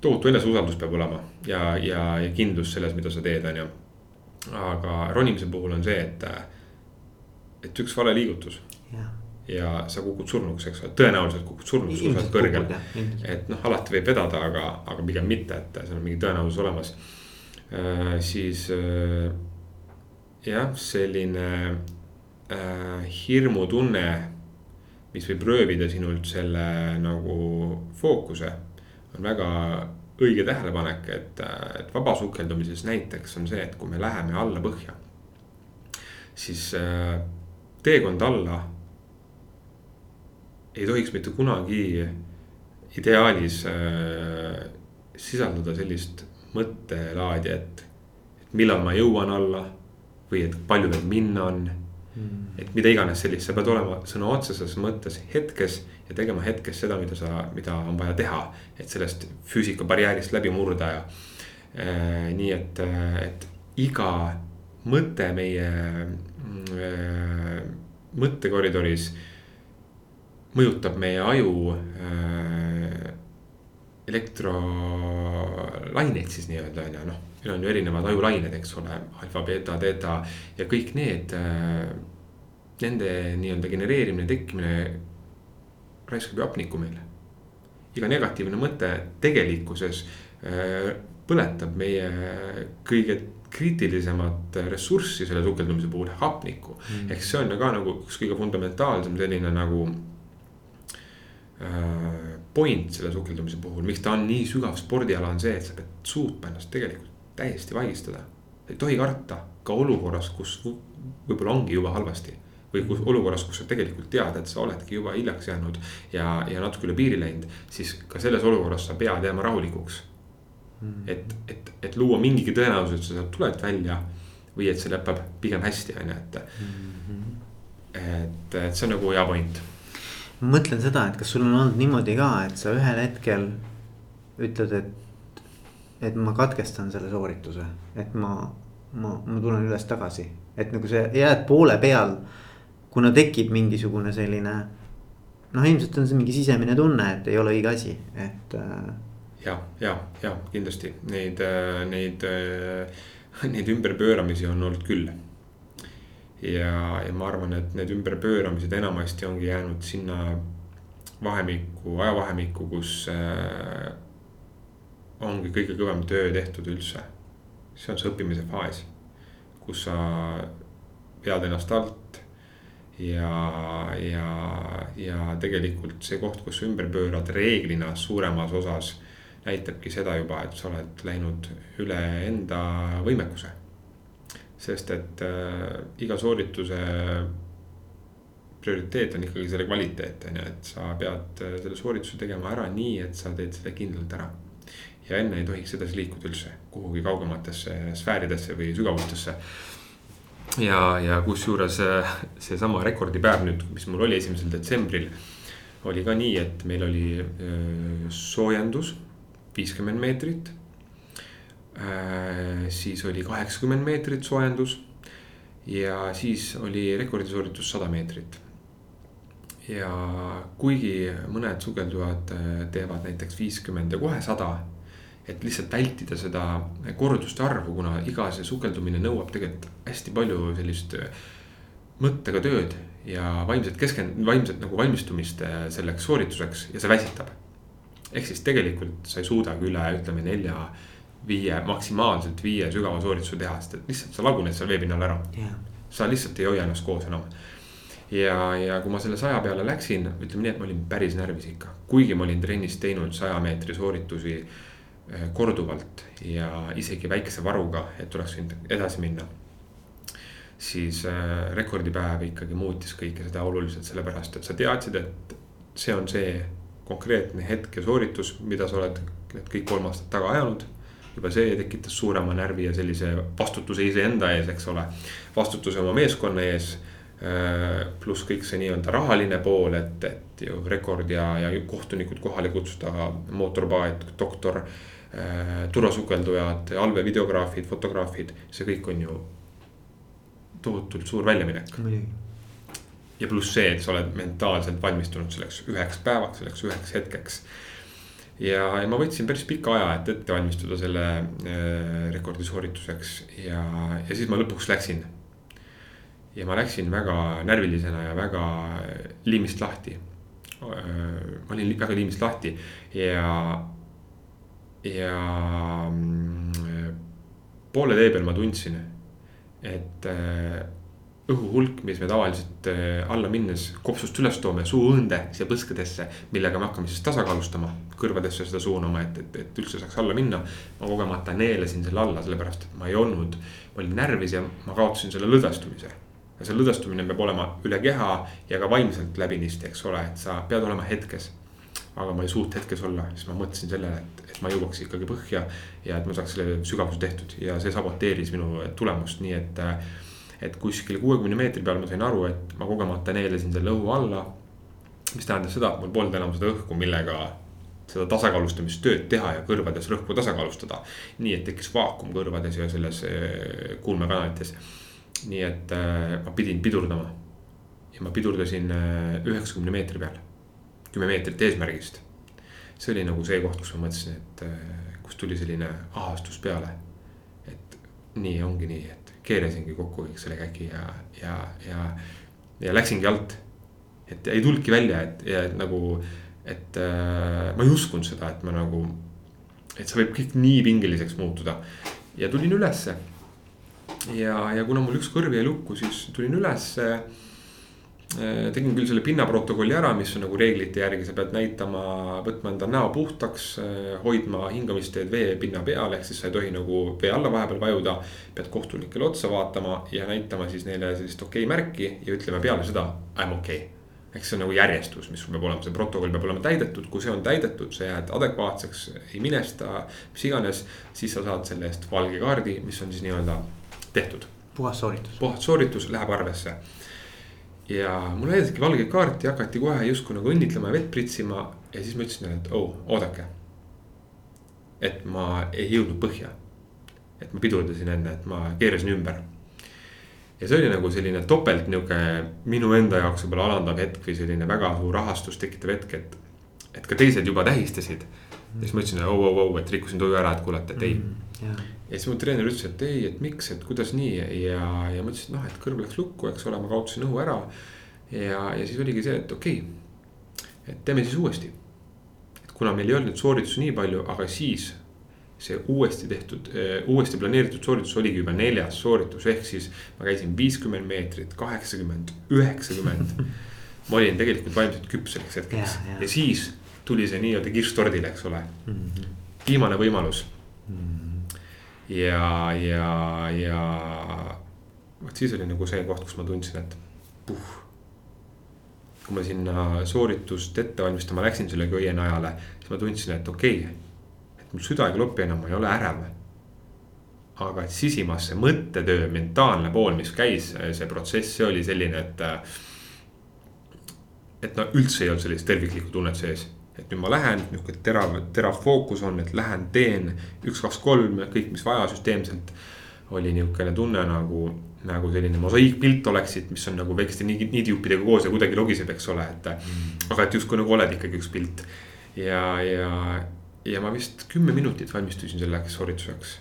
tohutu eneseusaldus peab olema ja, ja, ja kindlus selles, mida sa teed, on ju. aga ronimise puhul on see, et, et üks vale liigutus ja ja sa kukud surnuks, eks ole, tõenäoliselt kukud surnuks, kui sa oled kõrgel. et noh, alati võib vedada, aga, aga pigem mitte, et seal on mingi tõenäosus olemas äh,. siis äh, jah, selline äh, hirmutunne, mis võib röövida sinult selle nagu fookuse, on väga õige tähelepanek, et, et vabasukeldumises näiteks on see, et kui me läheme alla põhja, siis äh, teekond alla ei tohiks mitte kunagi ideaalis äh, sisaldada sellist mõttelaadi, et, et millal ma jõuan alla või et palju veel minna on. Et mida iganes sellist, sa pead olema sõna otseses mõttes hetkes ja tegema hetkes seda, mida sa, mida on vaja teha. et sellest füüsika barjäärist läbi murda ja äh, nii et, et iga mõte meie äh, mõttekoridoris mõjutab meie aju äh, elektrolaineid siis nii-öelda on ju, noh meil on ju erinevad ajulained, eks ole, alfa, beeta, teeta ja kõik need äh,. Nende nii-öelda genereerimine, tekkimine raiskab ju hapnikku meile. iga negatiivne mõte tegelikkuses äh, põletab meie kõige kriitilisemat ressurssi selle sukeldumise puhul, hapnikku mm.. ehk see on ka nagu üks kõige fundamentaalsem selline nagu äh, point selle sukeldumise puhul, miks ta on nii sügav spordiala, on see, et sa pead suutma ennast tegelikult täiesti vaigistada. ei tohi karta ka olukorras, kus võib-olla ongi juba halvasti. või kus olukorras, kus sa tegelikult tead, et sa oledki juba hiljaks jäänud ja, ja natuke üle piiri läinud, siis ka selles olukorras sa pead jääma rahulikuks mm.. et, et, et luua mingigi tõenäosus, et sa sealt tuled välja või et see lõpeb pigem hästi, on ju, et mm. -hmm. et, et see on nagu hea point. ma mõtlen seda, et kas sul on olnud niimoodi ka, et sa ühel hetkel ütled, et et ma katkestan selle soorituse, et ma, ma, ma tulen üles tagasi, et nagu see jääd poole peal. kuna tekib mingisugune selline noh, ilmselt on see mingi sisemine tunne, et ei ole õige asi, et. Äh, ja, ja, ja kindlasti neid, äh, neid, äh, neid ümberpööramisi on olnud küll. ja, ja ma arvan, et need ümberpööramised enamasti ongi jäänud sinna vahemikku, ajavahemikku, kus ongi kõige kõvem töö tehtud üldse. see on see õppimise faas, kus sa vead ennast alt. ja, ja, ja tegelikult see koht, kus sa ümber pöörad reeglina suuremas osas näitabki seda juba, et sa oled läinud üle enda võimekuse. sest et äh, iga soorituse prioriteet on ikkagi selle kvaliteet, on ju, et sa pead äh, selle soorituse tegema ära nii, et sa teed selle kindlalt ära ja enne ei tohiks edasi liikuda üldse kuhugi kaugematesse sfääridesse või sügavustesse. ja, ja kusjuures äh, seesama rekordipäev nüüd, mis mul oli esimesel detsembril. oli ka nii, et meil oli äh, soojendus viiskümmend meetrit. siis oli kaheksakümmend meetrit soojendus ja siis oli rekordisooritus sada meetrit. ja kuigi mõned sukeldujad teevad näiteks viiskümmend ja kohe sada et lihtsalt vältida seda korduste arvu, kuna iga see sukeldumine nõuab tegelikult hästi palju sellist äh, mõttega tööd ja vaimset keskend-, vaimset nagu valmistumist äh, selleks soorituseks ja see väsitab. ehk siis tegelikult sa ei suudagi üle, ütleme nelja, viie, maksimaalselt viie sügava soorituse teha, sest et lihtsalt sa laguned seal veepinnal ära yeah.. sa lihtsalt ei hoia ennast koos enam. ja, ja kui ma selle saja peale läksin, ütleme nii, et ma olin päris närvis ikka, kuigi ma olin trennis teinud saja meetri sooritusi korduvalt ja isegi väikese varuga, et võinud edasi minna. siis äh, rekordipäev ikkagi muutis kõike seda oluliselt, sellepärast et sa teadsid, et see on see konkreetne hetk ja sooritus, mida sa oled need kõik kolm aastat taga ajanud. juba see tekitas suurema närvi ja sellise vastutuse iseenda ees, eks ole, vastutuse oma meeskonna ees eh, pluss kõik see nii-öelda rahaline pool, et, et ju rekord ja, ja kohtunikud kohale kutsuda, mootorpaat, doktor turvasukeldujad, allveevideograafid, fotograafid, see kõik on ju tohutult suur väljaminek. ja pluss see, et sa oled mentaalselt valmistunud selleks üheks päevaks, selleks üheks hetkeks. ja, ja ma võtsin päris pika aja, et ette valmistuda selle äh, rekordi soorituseks ja, ja siis ma lõpuks läksin. ja ma läksin väga närvilisena ja väga liimist lahti äh,. ma olin väga liimist lahti ja ja mm, poole tee peal ma tundsin, et äh, õhuhulk, mis me tavaliselt äh, alla minnes kopsust üles toome suuõõnde siia põskedesse, millega me hakkame siis tasakaalustama, kõrvadesse seda suunama, et, et, et üldse saaks alla minna. ma kogemata neelasin selle alla, sellepärast et ma ei olnud, ma olin närvis ja ma kaotasin selle lõdvestumise. ja see lõdvestumine peab olema üle keha ja ka vaimselt läbinisti, eks ole, et sa pead olema hetkes aga ma ei suutnud hetkes olla, siis ma mõtlesin sellele, et, et ma jõuaks ikkagi põhja. ja et ma saaks selle sügavuse tehtud ja see saboteeris minu tulemust, nii et. et kuskil kuuekümne meetri peal ma sain aru, et ma kogemata neelasin selle õhu alla. mis tähendas seda, et mul polnud enam seda õhku, millega seda tasakaalustamistööd teha ja kõrvades rõhku tasakaalustada. nii et tekkis vaakum kõrvades ja selles eh, kuulmekanalites. nii et äh, ma pidin pidurdama. ja ma pidurdasin eh, üheksakümne meetri peal kümme meetrit eesmärgist. see oli nagu see koht, kus ma mõtlesin, et äh, kus tuli selline ahastus peale. et nii ongi nii, et keerasingi kokku kõik selle käki ja, ja, ja, ja läksingi alt. et ei tulnudki välja, et ja et nagu, et äh, ma ei uskunud seda, et ma nagu, et see võib kõik nii pingeliseks muutuda ja tulin ülesse. ja, ja kuna mul üks kõrv jäi lukku, siis tulin ülesse Äh, tegin küll selle pinnaprotokolli ära, mis on nagu reeglite järgi, sa pead näitama, võtma enda näo puhtaks, äh, hoidma hingamisteed veepinna peal, ehk siis sa ei tohi nagu vee alla vahepeal vajuda. pead kohtunikele otsa vaatama ja näitama siis neile sellist okei okay märki ja ütlema peale seda I m okei okay eks see on nagu järjestus, mis sul peab olema, see protokoll peab olema täidetud, kui see on täidetud, sa jääd adekvaatseks, ei minesta, mis iganes. siis sa saad selle eest valge kaardi, mis on siis nii-öelda tehtud. puhas sooritus. puhas sooritus läheb arvesse ja mulle näidati valgeid kaarti, hakati kohe justkui nagu õnnitlema ja vett pritsima ja siis ma ütlesin neile, et oh, oodake. et ma ei jõudnud põhja. et ma pidurdasin enne, et ma keerasin ümber. ja see oli nagu selline topelt nihuke minu enda jaoks võib-olla alandav hetk või selline väga suur rahastust tekitav hetk, et. et ka teised juba tähistasid. ja siis ma ütlesin, oh, oh, oh, et rikkusin tuju ära, et kuule, et ei mm. -hmm ja siis mu treener ütles, et ei, et miks, et kuidas nii ja, ja ma ütlesin, et noh, et kõrv läks lukku, eks ole, ma kaotasin õhu ära. ja, ja siis oligi see, et okei okay,, et teeme siis uuesti. et kuna meil ei olnud sooritusi nii palju, aga siis see uuesti tehtud, eh, uuesti planeeritud sooritus oligi juba neljas sooritus, ehk siis ma käisin viiskümmend meetrit, kaheksakümmend, üheksakümmend. ma olin tegelikult vaimselt küps selleks hetkeks ja, ja. ja siis tuli see nii-öelda kirss tordile, eks ole mm. -hmm. viimane võimalus mm. -hmm ja, ja, ja vot siis oli nagu see koht, kus ma tundsin, et puh. kui ma sinna sooritust ette valmistama läksin selle köie najale, siis ma tundsin, et okei okay,, et mul süda ei klopi enam, ma ei ole ärev. aga sisimas see mõttetöö, mentaalne pool, mis käis, see protsess, see oli selline, et. et no üldse ei olnud sellist terviklikku tunnet sees et nüüd ma lähen, nihuke terav, terav fookus on, et lähen, teen üks, kaks, kolm, kõik, mis vaja süsteemselt. oli nihukene tunne nagu, nagu selline mosaiikpilt oleksid, mis on nagu väikeste niidijuppidega koos ja kuidagi logiseb, eks ole, et mm.. aga et justkui nagu oled ikkagi üks pilt. Ja, ja, ja ma vist kümme minutit valmistusin selleks soorituseks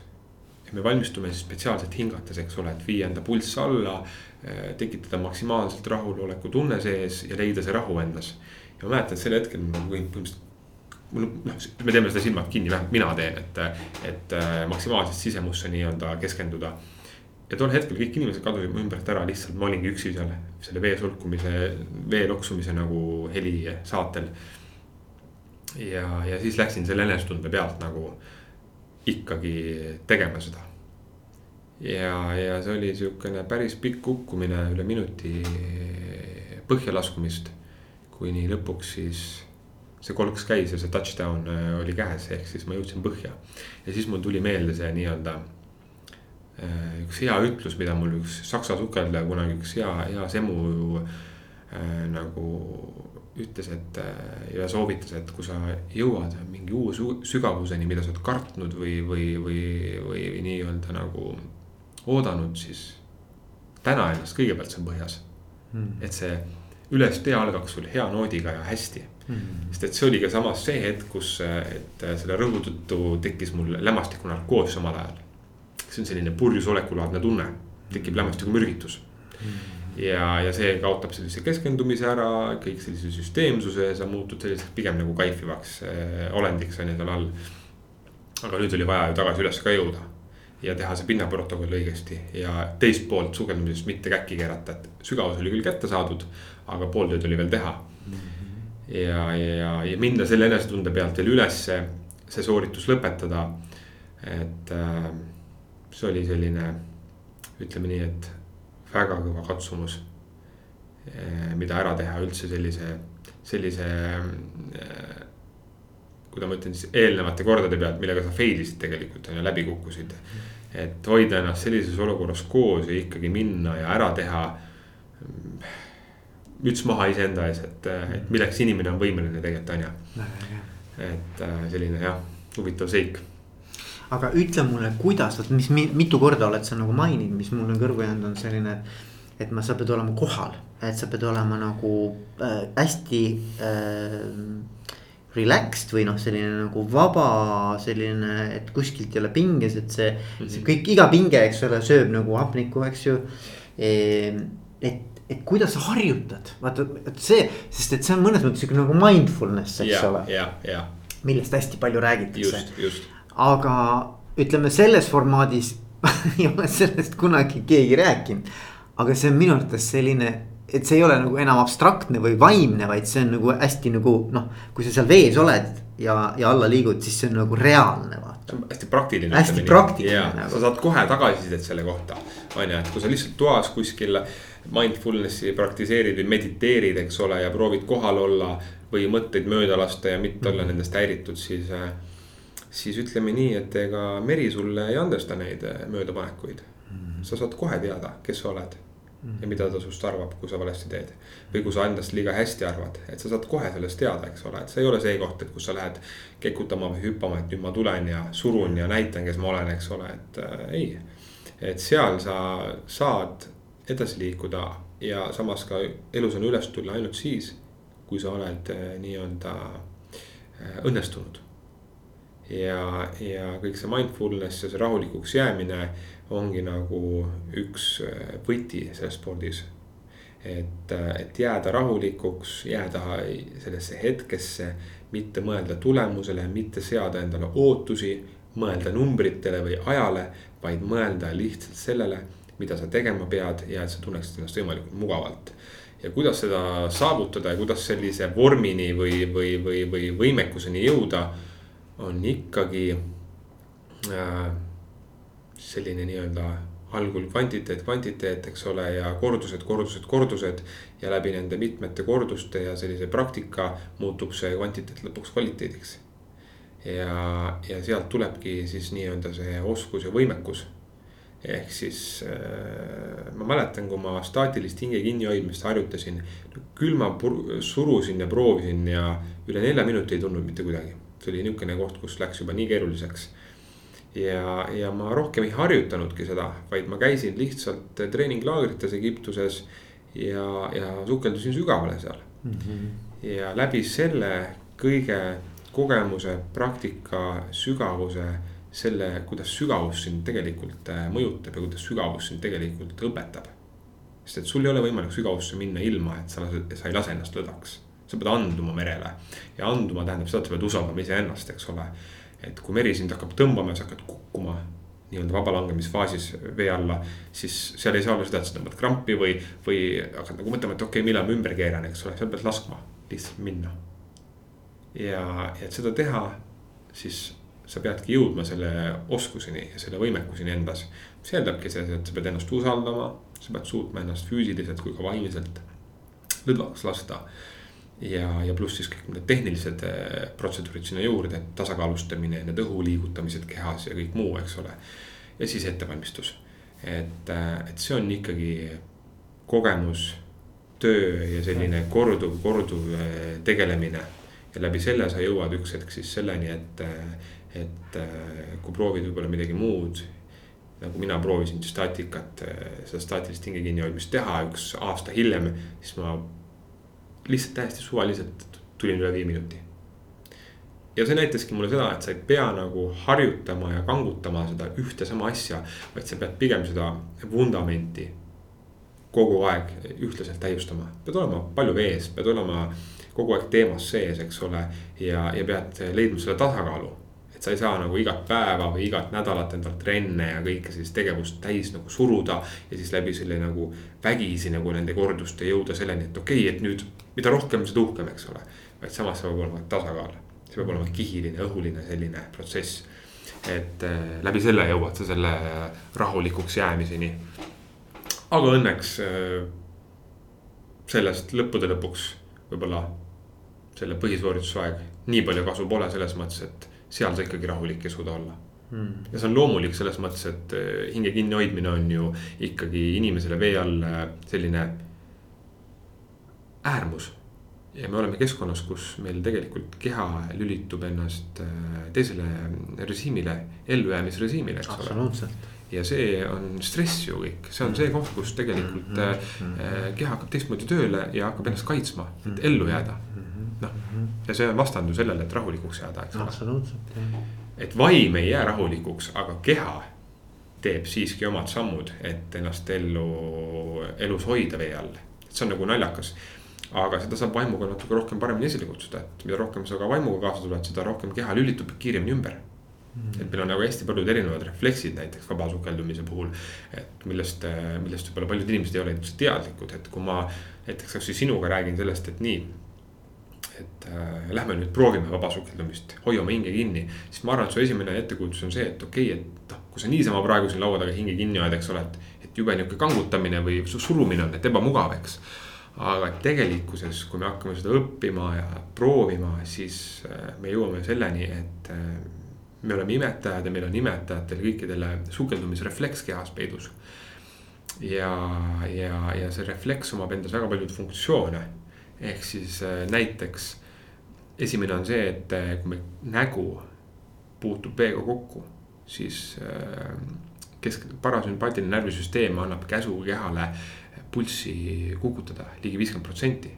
ja me valmistume siis spetsiaalselt hingates, eks ole, et viia enda pulss alla, tekitada maksimaalselt rahuloleku tunne sees ja leida see rahu endas ja ma mäletan, et sel hetkel ma võin põhimõtteliselt mul noh, me teeme seda silmad kinni, vähemalt mina teen, et, et äh, maksimaalselt sisemusse nii-öelda keskenduda. ja tol hetkel kõik inimesed kadusid mu ümbert ära, lihtsalt ma olingi üksi seal selle vee sulkumise, vee loksumise nagu heli saatel. ja, ja siis läksin selle enesetunde pealt nagu ikkagi tegema seda. ja, ja see oli sihukene päris pikk kukkumine üle minuti põhjalaskumist kuni lõpuks siis see kolks käis ja see touchdown äh, oli käes, ehk siis ma jõudsin põhja. ja siis mul tuli meelde see nii-öelda äh, üks hea ütlus, mida mul üks saksa sukeldaja kunagi üks hea, hea semu äh, nagu ütles, et äh, ja soovitas, et kui sa jõuad mingi uue sügavuseni, mida sa oled kartnud või, või, või, või nii-öelda nagu oodanud, siis täna ennast kõigepealt seal põhjas mm.. et see ülestee algaks sul hea noodiga ja hästi mm. -hmm. sest et see oli ka samas see hetk, kus, et selle rõõmu tõttu tekkis mul lämmastikunarkoos samal ajal. see on selline purjus olekulaadne tunne, tekib lämmastikumürgitus mm. -hmm. ja, ja see kaotab sellise keskendumise ära, kõik sellise süsteemsuse, sa muutud selliseks pigem nagu kaifivaks äh, olendiks on ju seal all. aga nüüd oli vaja ju tagasi üles ka jõuda ja teha see pinnaprotokoll õigesti ja teist poolt sukeldumisest mitte käkki keerata, et sügavus oli küll kätte saadud, aga pool tööd oli veel teha. -hmm. ja, ja, ja minna selle enesetunde pealt veel ülesse, see sooritus lõpetada. et äh, see oli selline, ütleme nii, et väga kõva katsumus äh,. mida ära teha üldse sellise, sellise äh, kuidas ma ütlen siis eelnevate kordade pealt, millega sa fail isid tegelikult on ju, läbi kukkusid. et hoida ennast sellises olukorras koos ja ikkagi minna ja ära teha müts maha iseenda ees, et, et milleks inimene on võimeline tegelikult on ju. et äh, selline jah, huvitav seik. aga ütle mulle, kuidas, vot mis, mitu korda oled sa nagu maininud, mis mulle kõrvu jäänud on selline. et ma, sa pead olema kohal, et sa pead olema nagu äh, hästi äh, relaxed või noh, selline nagu vaba, selline, et kuskilt ei ole pinges, et see mm, -hmm. see kõik, iga pinge, eks ole, sööb nagu hapnikku, eks ju. Ehm, et et kuidas sa harjutad, vaata, et see, sest et see on mõnes mõttes sihuke nagu mindfulness, eks ja, ole. ja, ja. millest hästi palju räägitakse. aga ütleme selles formaadis ei ole sellest kunagi keegi rääkinud. aga see on minu arvates selline, et see ei ole nagu enam abstraktne või vaimne, vaid see on nagu hästi nagu noh, kui sa seal vees oled ja, ja alla liigud, siis see on nagu reaalne vaata. Hästi praktiline. hästi praktiline. Nagu. sa saad kohe tagasisidet selle kohta, on ju, et kui sa lihtsalt toas kuskil mindfulness'i praktiseerid või mediteerid, eks ole, ja proovid kohal olla või mõtteid mööda lasta ja mitte olla nendest häiritud, siis. siis ütleme nii, et ega meri sulle ei andesta neid möödapanekuid. Mhm. sa saad kohe teada, kes sa oled ja mida ta sinust arvab, kui sa valesti teed. või kui sa endast liiga hästi arvad, et sa saad kohe sellest teada, eks ole, et see ei ole see koht, et kus sa lähed kekutama või hüppama, et nüüd ma tulen ja surun ja näitan, kes ma olen, eks ole, et äh, ei. et seal sa saad edasi liikuda ja samas ka elus on üles tulla ainult siis, kui sa oled eh, nii-öelda eh, õnnestunud. ja, ja kõik see mindfulness ja see rahulikuks jäämine ongi nagu üks eh, võti selles spordis. et, et jääda rahulikuks, jääda sellesse hetkesse, mitte mõelda tulemusele, mitte seada endale ootusi, mõelda numbritele või ajale, vaid mõelda lihtsalt sellele mida sa tegema pead ja et sa tunneksid ennast võimalikult mugavalt. ja kuidas seda saavutada ja kuidas sellise vormini või, või, või, või võimekuseni jõuda, on ikkagi äh, selline nii-öelda algul kvantiteet, kvantiteet, eks ole, ja kordused, kordused, kordused. ja läbi nende mitmete korduste ja sellise praktika muutub see kvantiteet lõpuks kvaliteediks. ja, ja sealt tulebki siis nii-öelda see oskus ja võimekus ehk siis äh, ma mäletan, kui ma staatilist hinge kinnihoidmist harjutasin. küll ma surusin ja proovisin ja üle nelja minuti ei tulnud mitte kuidagi. see oli niisugune koht, kus läks juba nii keeruliseks. Ja, ja ma rohkem ei harjutanudki seda, vaid ma käisin lihtsalt treeninglaagrites Egiptuses. ja, ja sukeldusin sügavale seal mm. -hmm. ja läbi selle kõige kogemuse, praktika, sügavuse selle, kuidas sügavus sind tegelikult äh, mõjutab ja kuidas sügavus sind tegelikult õpetab. sest et sul ei ole võimalik sügavusse minna ilma, et sa, sa ei lase ennast lõdvaks. sa pead anduma merele ja anduma tähendab seda, et sa pead usaldama iseennast, eks ole. Et kui meri sind hakkab tõmbama ja sa hakkad kukkuma nii-öelda vabalangemisfaasis vee alla, siis seal ei saa olla seda, et sa tõmbad krampi või, või hakkad nagu mõtlema, et okei okay,, millal ma ümber keeran, eks ole, sa pead laskma lihtsalt minna. ja, ja et seda teha, siis sa peadki jõudma selle oskuseni ja selle võimekuseni endas. see eeldabki seda, et sa pead ennast usaldama, sa pead suutma ennast füüsiliselt kui ka vaimselt lõdvaks lasta. Ja, ja pluss siis kõik need tehnilised eh, protseduurid sinna juurde, tasakaalustamine, need õhu liigutamised kehas ja kõik muu, eks ole. ja siis ettevalmistus, et, eh, et see on ikkagi kogemus, töö ja selline korduv, korduv eh, tegelemine ja läbi selle sa jõuad üks hetk siis selleni, et et äh, kui proovid võib-olla midagi muud. nagu mina proovisin staatikat, äh, seda staatilist hinge kinnihoidmist teha üks aasta hiljem, siis ma lihtsalt täiesti suvaliselt tulin üle viie minuti. ja see näitaski mulle seda, et sa ei pea nagu harjutama ja kangutama seda ühte sama asja, vaid sa pead pigem seda vundamenti kogu aeg ühtlaselt täiustama, pead olema palju vees, pead olema kogu aeg teemas sees, eks ole. ja, ja pead leidma selle tasakaalu et sa ei saa nagu igat päeva või igat nädalat endalt trenne ja kõike sellist tegevust täis nagu suruda. ja siis läbi selle nagu vägisi nagu nende korduste jõuda selleni, et okei okay,, et nüüd mida rohkem, seda uhkem, eks ole. vaid samas peab olema tasakaal, see peab olema kihiline, õhuline selline protsess. et äh, läbi selle jõuad sa selle rahulikuks jäämiseni. aga õnneks äh, sellest lõppude lõpuks võib-olla selle põhisoorituse aeg nii palju kasu pole selles mõttes, et seal sa ikkagi rahulik ei suuda olla. Mm.. ja see on loomulik selles mõttes, et eh, hinge kinnihoidmine on ju ikkagi inimesele vee all eh, selline äärmus. ja me oleme keskkonnas, kus meil tegelikult keha lülitub ennast eh, teisele režiimile, ellujäämisrežiimile, eks ole. Ja see on stress ju kõik, see on see koht, kus tegelikult mm -hmm. keha hakkab teistmoodi tööle ja hakkab ennast kaitsma, et ellu jääda noh, ja see on vastandu sellele, et rahulikuks jääda, eks ole. absoluutselt, jah. et vaim ei jää rahulikuks, aga keha teeb siiski omad sammud, et ennast ellu, elus hoida vee all. see on nagu naljakas. aga seda saab vaimuga natuke rohkem paremini esile kutsuda, et mida rohkem sa ka vaimuga kaasa tuled, seda rohkem keha lülitub kiiremini ümber mm.. et meil on nagu hästi paljud erinevad refleksid näiteks vabasukeldumise puhul. et millest, millest võib-olla paljud inimesed ei ole üldse teadlikud, et kui ma näiteks kasvõi sinuga räägin sellest, et nii et äh, lähme nüüd proovime vabasukeldumist, hoiame hinge kinni. siis ma arvan, et su esimene ettekujutus on see, et okei okay,, et noh, kui sa niisama praegu siin laua taga hinge kinni hoiad, eks ole, et. et jube nihuke kangutamine või surumine on, et ebamugav, eks. aga tegelikkuses, kui me hakkame seda õppima ja proovima, siis äh, me jõuame selleni, et äh, me oleme imetajad ja meil on imetajatel kõikidele sukeldumisrefleks kehas peidus. ja, ja, ja see refleks omab endas väga paljuid funktsioone ehk siis äh, näiteks esimene on see, et äh, kui meil nägu puutub veega kokku, siis äh, kesk, parasümpaatiline närvisüsteem annab käsu kehale pulssi kukutada ligi viiskümmend protsenti.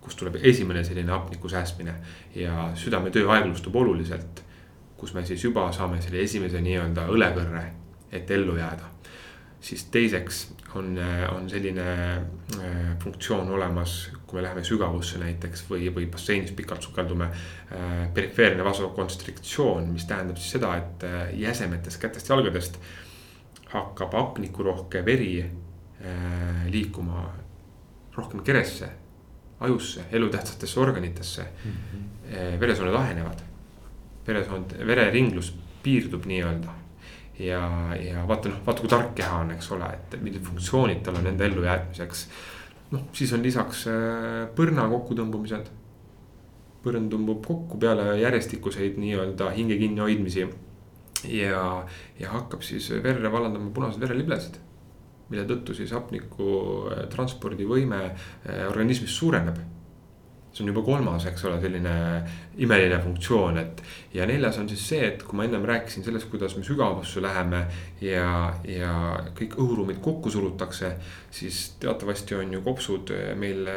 kust tuleb esimene selline hapniku säästmine ja südametöö aeglustub oluliselt. kus me siis juba saame selle esimese nii-öelda õlekõrre, et ellu jääda siis teiseks on, on selline äh, funktsioon olemas, kui me läheme sügavusse näiteks või, või basseinis pikalt sukeldume äh,. perifeerne vasokonstriktsioon, mis tähendab siis seda, et äh, jäsemetest, kätest, jalgadest hakkab hapnikurohke veri äh, liikuma rohkem keresse, ajusse, elutähtsatesse organitesse mm. -hmm. veresooned ahenevad, veresoond, vereringlus piirdub nii-öelda ja, ja vaata noh, vaata kui tark keha on, eks ole, et millised funktsioonid tal on enda ellujäämiseks. noh, siis on lisaks äh, põrna kokkutõmbumised. põrn tõmbub kokku peale järjestikuseid nii-öelda hinge kinnihoidmisi. ja, ja hakkab siis verre vallandama punaseid vereliblesid. mille tõttu siis hapniku äh, transpordivõime äh, organismis suureneb see on juba kolmas, eks ole, selline imeline funktsioon, et. ja neljas on siis see, et kui ma ennem rääkisin sellest, kuidas me sügavusse läheme ja, ja kõik õhuruumid kokku surutakse. siis teatavasti on ju kopsud meil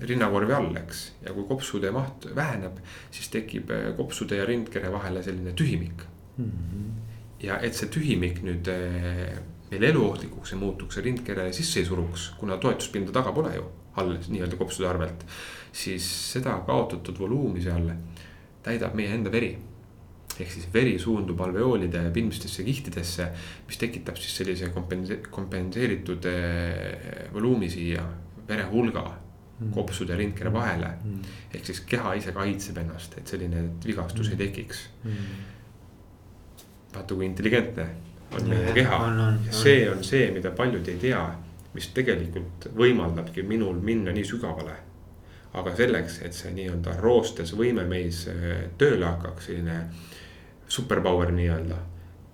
rinnakorvi all, eks, ja kui kopsude maht väheneb, siis tekib kopsude ja rindkere vahele selline tühimik mm. -hmm. ja et see tühimik nüüd eh, meil eluohtlikuks ei muutuks ja rindkere sisse ei suruks, kuna toetuspinda taga pole ju all nii-öelda kopsude arvelt siis seda kaotatud voluumi seal täidab meie enda veri. ehk siis veri suundub alveoolide pilmistesse kihtidesse, mis tekitab siis sellise kompense-, kompenseeritud eh, voluumi siia verehulga mm. kopsude ja rindkere vahele mm.. ehk siis keha ise kaitseb ennast, et selline vigastus mm. ei tekiks mm.. vaata, kui intelligentne on meie keha ja see on see, mida paljud ei tea, mis tegelikult võimaldabki minul minna nii sügavale aga selleks, et see nii-öelda roostes võime meis äh, tööle hakkaks, selline superpower nii-öelda,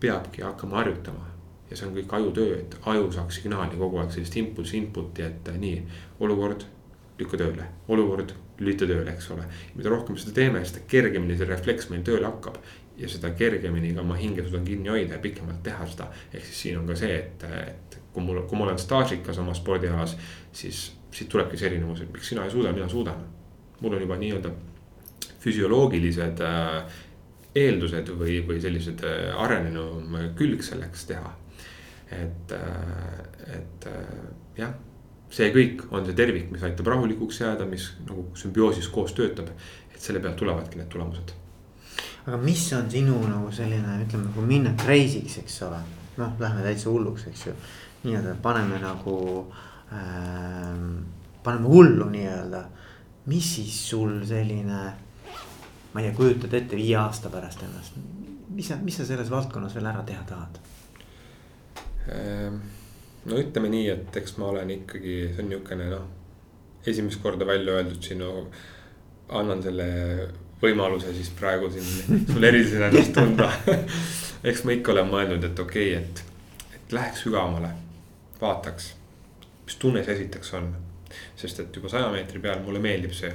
peabki hakkama harjutama. ja see on kõik ajutöö, et aju saaks signaali kogu aeg sellist impulssi, input'i, et äh, nii, olukord, lükka tööle, olukord, lülita tööle, eks ole. mida rohkem seda teeme, seda kergemini see refleks meil tööle hakkab. ja seda kergemini ka oma hinge suudan kinni hoida ja pikemalt teha seda. ehk siis siin on ka see, et, et kui mul, kui ma olen staažikas oma spordialas, siis siit tulebki see erinevus, et miks sina ei suuda, mina suudan. mul on juba nii-öelda füsioloogilised äh, eeldused või, või sellised äh, arenenum külg selleks teha. et, äh, et jah, see kõik on see tervik, mis aitab rahulikuks jääda, mis nagu sümbioosis koos töötab. et selle pealt tulevadki need tulemused. aga mis on sinu nagu selline, ütleme, kui minna crazy'ks, eks ole. noh, lähme täitsa hulluks, eks ju. nii-öelda paneme nagu Ehm, paneme hullu nii-öelda. mis siis sul selline, ma ei tea, kujutad ette viie aasta pärast ennast, mis sa, mis sa selles valdkonnas veel ära teha tahad? Ehm, no ütleme nii, et eks ma olen ikkagi, see on niisugune noh, esimest korda välja öeldud sinu, annan selle võimaluse siis praegu siin sul erilisena ennast tunda eks ma ikka olen mõelnud, et okei okay,, et, et läheks sügavamale, vaataks mis tunne see esiteks on. sest et juba saja meetri peal mulle meeldib see,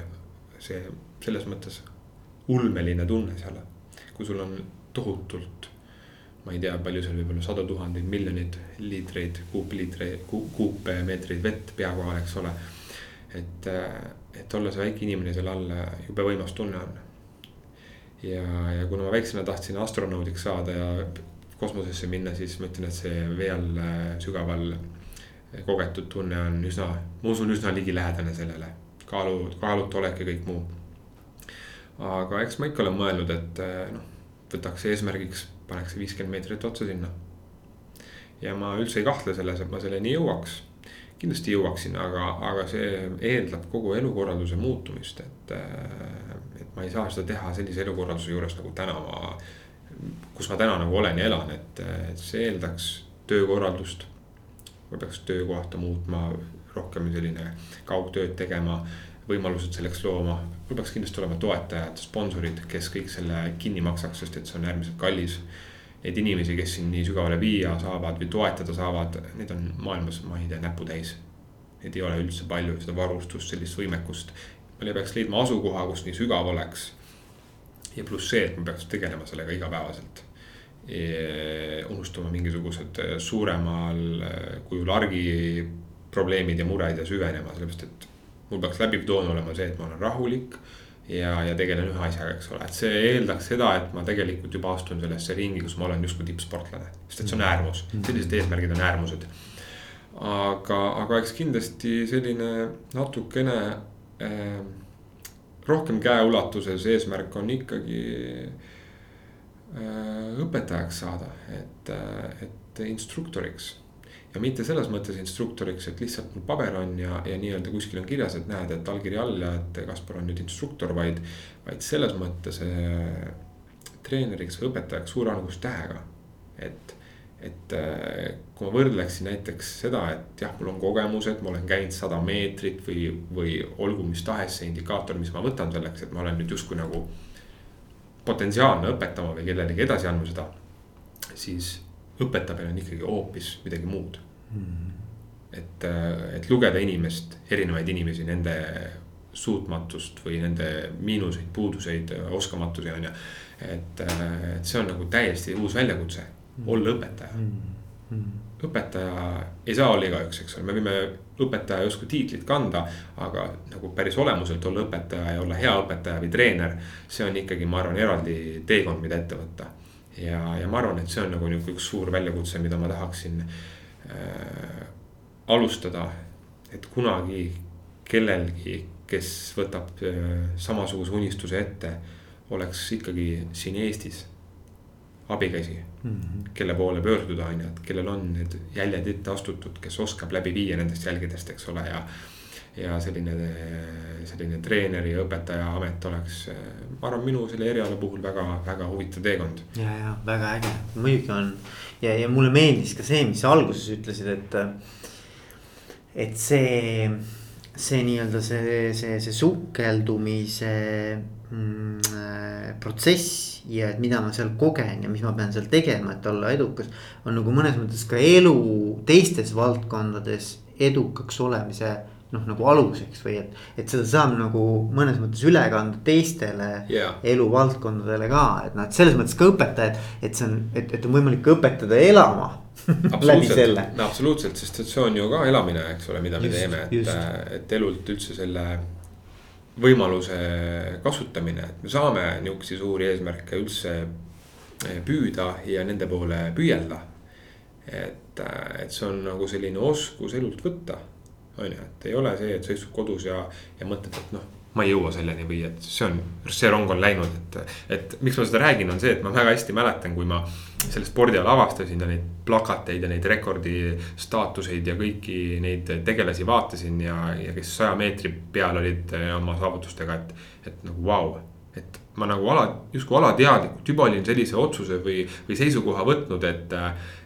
see selles mõttes ulmeline tunne seal. kui sul on tohutult, ma ei tea, palju seal võib olla, sadu tuhandeid, miljoneid liitreid, kuupliitreid, kuupmeetreid vett pea kohal, eks ole. et, et olla see väike inimene seal all, jube võimas tunne on. ja, ja kuna ma väiksena tahtsin astronaudiks saada ja kosmosesse minna, siis ma ütlen, et see vee all sügaval kogetud tunne on üsna, ma usun, üsna ligilähedane sellele. kaalu, kaaluta olek ja kõik muu. aga eks ma ikka olen mõelnud, et eh, noh, võtaks eesmärgiks, paneks viiskümmend meetrit otsa sinna. ja ma üldse ei kahtle selles, et ma selleni jõuaks. kindlasti jõuaksin, aga, aga see eeldab kogu elukorralduse muutumist, et, eh, et ma ei saa seda teha sellise elukorralduse juures nagu täna ma. kus ma täna nagu olen ja elan, et, et see eeldaks töökorraldust ma peaks töökohta muutma, rohkem selline kaugtööd tegema, võimalused selleks looma. mul peaks kindlasti olema toetajad, sponsorid, kes kõik selle kinni maksaks, sest et see on äärmiselt kallis. Neid inimesi, kes sind nii sügavale viia saavad või toetada saavad, neid on maailmas, ma ei tea, näputäis. Neid ei ole üldse palju, seda varustust, sellist võimekust. ma peaks leidma asukoha, kus nii sügav oleks. ja pluss see, et ma peaks tegelema sellega igapäevaselt unustama mingisugused äh, suuremal äh, kujul argiprobleemid ja mured ja süvenema, sellepärast et mul peaks läbiv toon olema see, et ma olen rahulik ja, ja tegelen ühe asjaga, eks ole, et see eeldaks seda, et ma tegelikult juba astun sellesse ringi, kus ma olen justkui tippsportlane. sest et see on äärmus, mm. sellised eesmärgid on äärmused. aga, aga eks kindlasti selline natukene äh, rohkem käeulatuses eesmärk on ikkagi õpetajaks saada, et, äh, et instruktoriks. ja mitte selles mõttes instruktoriks, et lihtsalt mul paber on ja, ja nii-öelda kuskil on kirjas, et näed, et allkiri all ja et Kaspar on nüüd instruktor, vaid. vaid selles mõttes äh, treeneriks või õpetajaks suure algustähega, et et kui ma võrdleksin näiteks seda, et jah, mul on kogemused, ma olen käinud sada meetrit või, või olgu mis tahes see indikaator, mis ma võtan selleks, et ma olen nüüd justkui nagu potentsiaalne õpetama või kellelegi edasi andma seda. siis õpetamine on ikkagi hoopis midagi muud mm. -hmm. et, et lugeda inimest, erinevaid inimesi, nende suutmatust või nende miinuseid, puuduseid, oskamatusi on ju. et, et see on nagu täiesti uus väljakutse, olla õpetaja mm. -hmm õpetaja ei saa olla igaüks, eks ole, me võime õpetaja justkui tiitlit kanda, aga nagu päris olemuselt olla õpetaja ja olla hea õpetaja või treener. see on ikkagi, ma arvan, eraldi teekond, mida ette võtta. ja, ja ma arvan, et see on nagu nihuke üks suur väljakutse, mida ma tahaksin äh, alustada. et kunagi kellelgi, kes võtab äh, samasuguse unistuse ette, oleks ikkagi siin Eestis abikäsi mm. -hmm. kelle poole pöörduda, on ju, et kellel on need jäljed ette astutud, kes oskab läbi viia nendest jälgedest, eks ole, ja. ja selline, selline treeneri ja õpetaja amet oleks, ma arvan, minu selle eriala puhul väga, väga huvitav teekond. ja, ja väga äge, muidugi on ja, ja mulle meeldis ka see, mis sa alguses ütlesid, et. et see, see nii-öelda see, see, see sukeldumise protsess ja et mida ma seal kogen ja mis ma pean seal tegema, et olla edukas. on nagu mõnes mõttes ka elu teistes valdkondades edukaks olemise noh, nagu aluseks või et, et seda saab nagu mõnes mõttes üle kanda teistele yeah. eluvaldkondadele ka, et noh, et selles mõttes ka õpetajad, et see on, et, et on võimalik õpetada elama läbi selle. no absoluutselt, sest et see on ju ka elamine, eks ole, mida me just, teeme, et, et elult üldse selle võimaluse kasutamine, et me saame niisuguseid suuri eesmärke üldse eh, püüda ja nende poole püüelda. et, eh, et see on nagu selline oskus elult võtta, on ju, et ei ole see, et sa istud kodus ja, ja mõtled, et noh ma ei jõua selleni või et see on, see rong on läinud, et, et miks ma seda räägin, on see, et ma väga hästi mäletan, kui ma selle spordiala avastasin ja neid plakateid ja neid rekordi staatuseid ja kõiki neid tegelasi vaatasin ja, ja kes saja meetri peal olid eh, oma saavutustega, et, et nagu vau wow et ma nagu ala, justkui alateadlikult juba olin sellise otsuse või, või seisukoha võtnud, et,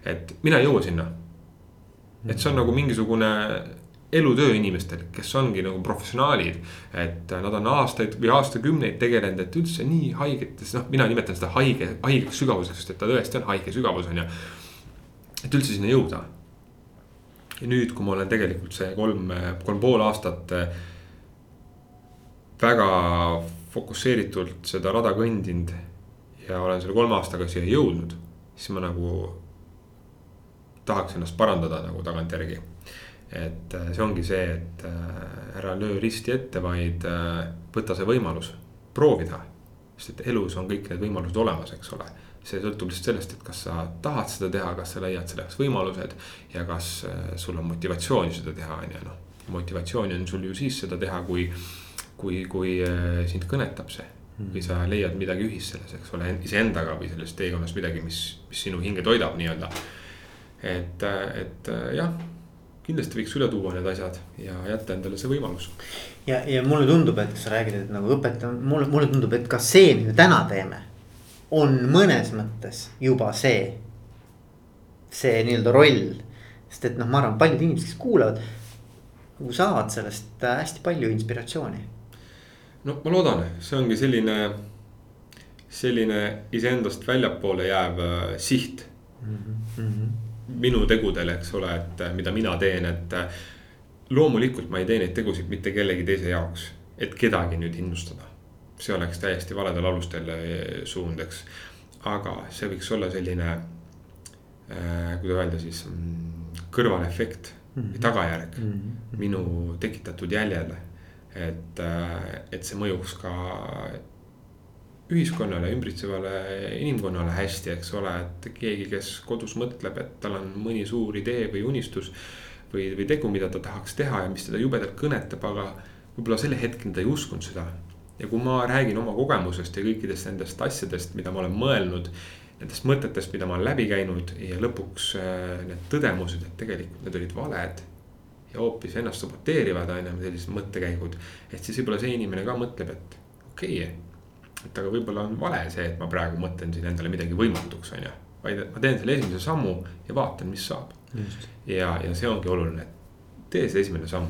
et mina ei jõua sinna. et see on nagu mingisugune elutöö inimestel, kes ongi nagu professionaalid. et nad on aastaid või aastakümneid tegelenud, et üldse nii haigetes, noh, mina nimetan seda haige, haigeks sügavuseks, sest et ta tõesti on haige sügavus on ju. et üldse sinna jõuda. ja nüüd, kui ma olen tegelikult see kolm, kolm pool aastat väga fokusseeritult seda rada kõndinud ja olen selle kolme aastaga siia jõudnud, siis ma nagu tahaks ennast parandada nagu tagantjärgi et äh, see ongi see, et äh, ära löö risti ette, vaid äh, võta see võimalus proovida. sest et elus on kõik need võimalused olemas, eks ole. see sõltub lihtsalt sellest, et kas sa tahad seda teha, kas sa leiad selleks võimalused ja kas sul on motivatsiooni seda teha, on ju noh. motivatsiooni on sul ju siis seda teha, kui, kui, kui sind kõnetab see või sa leiad midagi ühist selles, eks ole, iseendaga või selles teekonnas midagi, mis, mis sinu hinge toidab nii-öelda. et, et jah kindlasti võiks üle tuua need asjad ja jätta endale see võimalus. ja, ja mulle tundub, et sa räägid, et nagu õpetaja, mulle, mulle tundub, et ka see, mida täna teeme. on mõnes mõttes juba see, see nii-öelda roll. sest et noh, ma arvan, paljud inimesed, kes kuulavad, nagu saavad sellest äh, hästi palju inspiratsiooni. no ma loodan, see ongi selline, selline iseendast väljapoole jääv äh, siht mm. -hmm minu tegudel, eks ole, et äh, mida mina teen, et. Äh, loomulikult ma ei tee neid tegusid mitte kellegi teise jaoks, et kedagi nüüd innustada. see oleks täiesti valedel alustel äh, suund, eks. aga see võiks olla selline äh,, kuidas öelda siis, mm, kõrvalefekt mm -hmm. või tagajärg mm -hmm. minu tekitatud jäljele. et, et see mõjuks ka ühiskonnale, ümbritsevale inimkonnale hästi, eks ole, et keegi, kes kodus mõtleb, et tal on mõni suur idee või unistus. või, või tegu, mida ta tahaks teha ja mis teda jubedalt kõnetab, aga võib-olla sel hetkel ta ei uskunud seda. ja kui ma räägin oma kogemusest ja kõikidest nendest asjadest, mida ma olen mõelnud. Nendest mõtetest, mida ma olen läbi käinud ja lõpuks äh, need tõdemused, et tegelikult need olid valed ja hoopis ennast saboteerivad, on ju, sellised mõttekäigud. et siis võib-olla see inimene ka mõtleb, et okei okay,, et aga võib-olla on vale see, et ma praegu mõtlen siin endale midagi võimatuks, on ju. vaid ma teen selle esimese sammu ja vaatan, mis saab. ja, ja see ongi oluline, tee see esimene samm.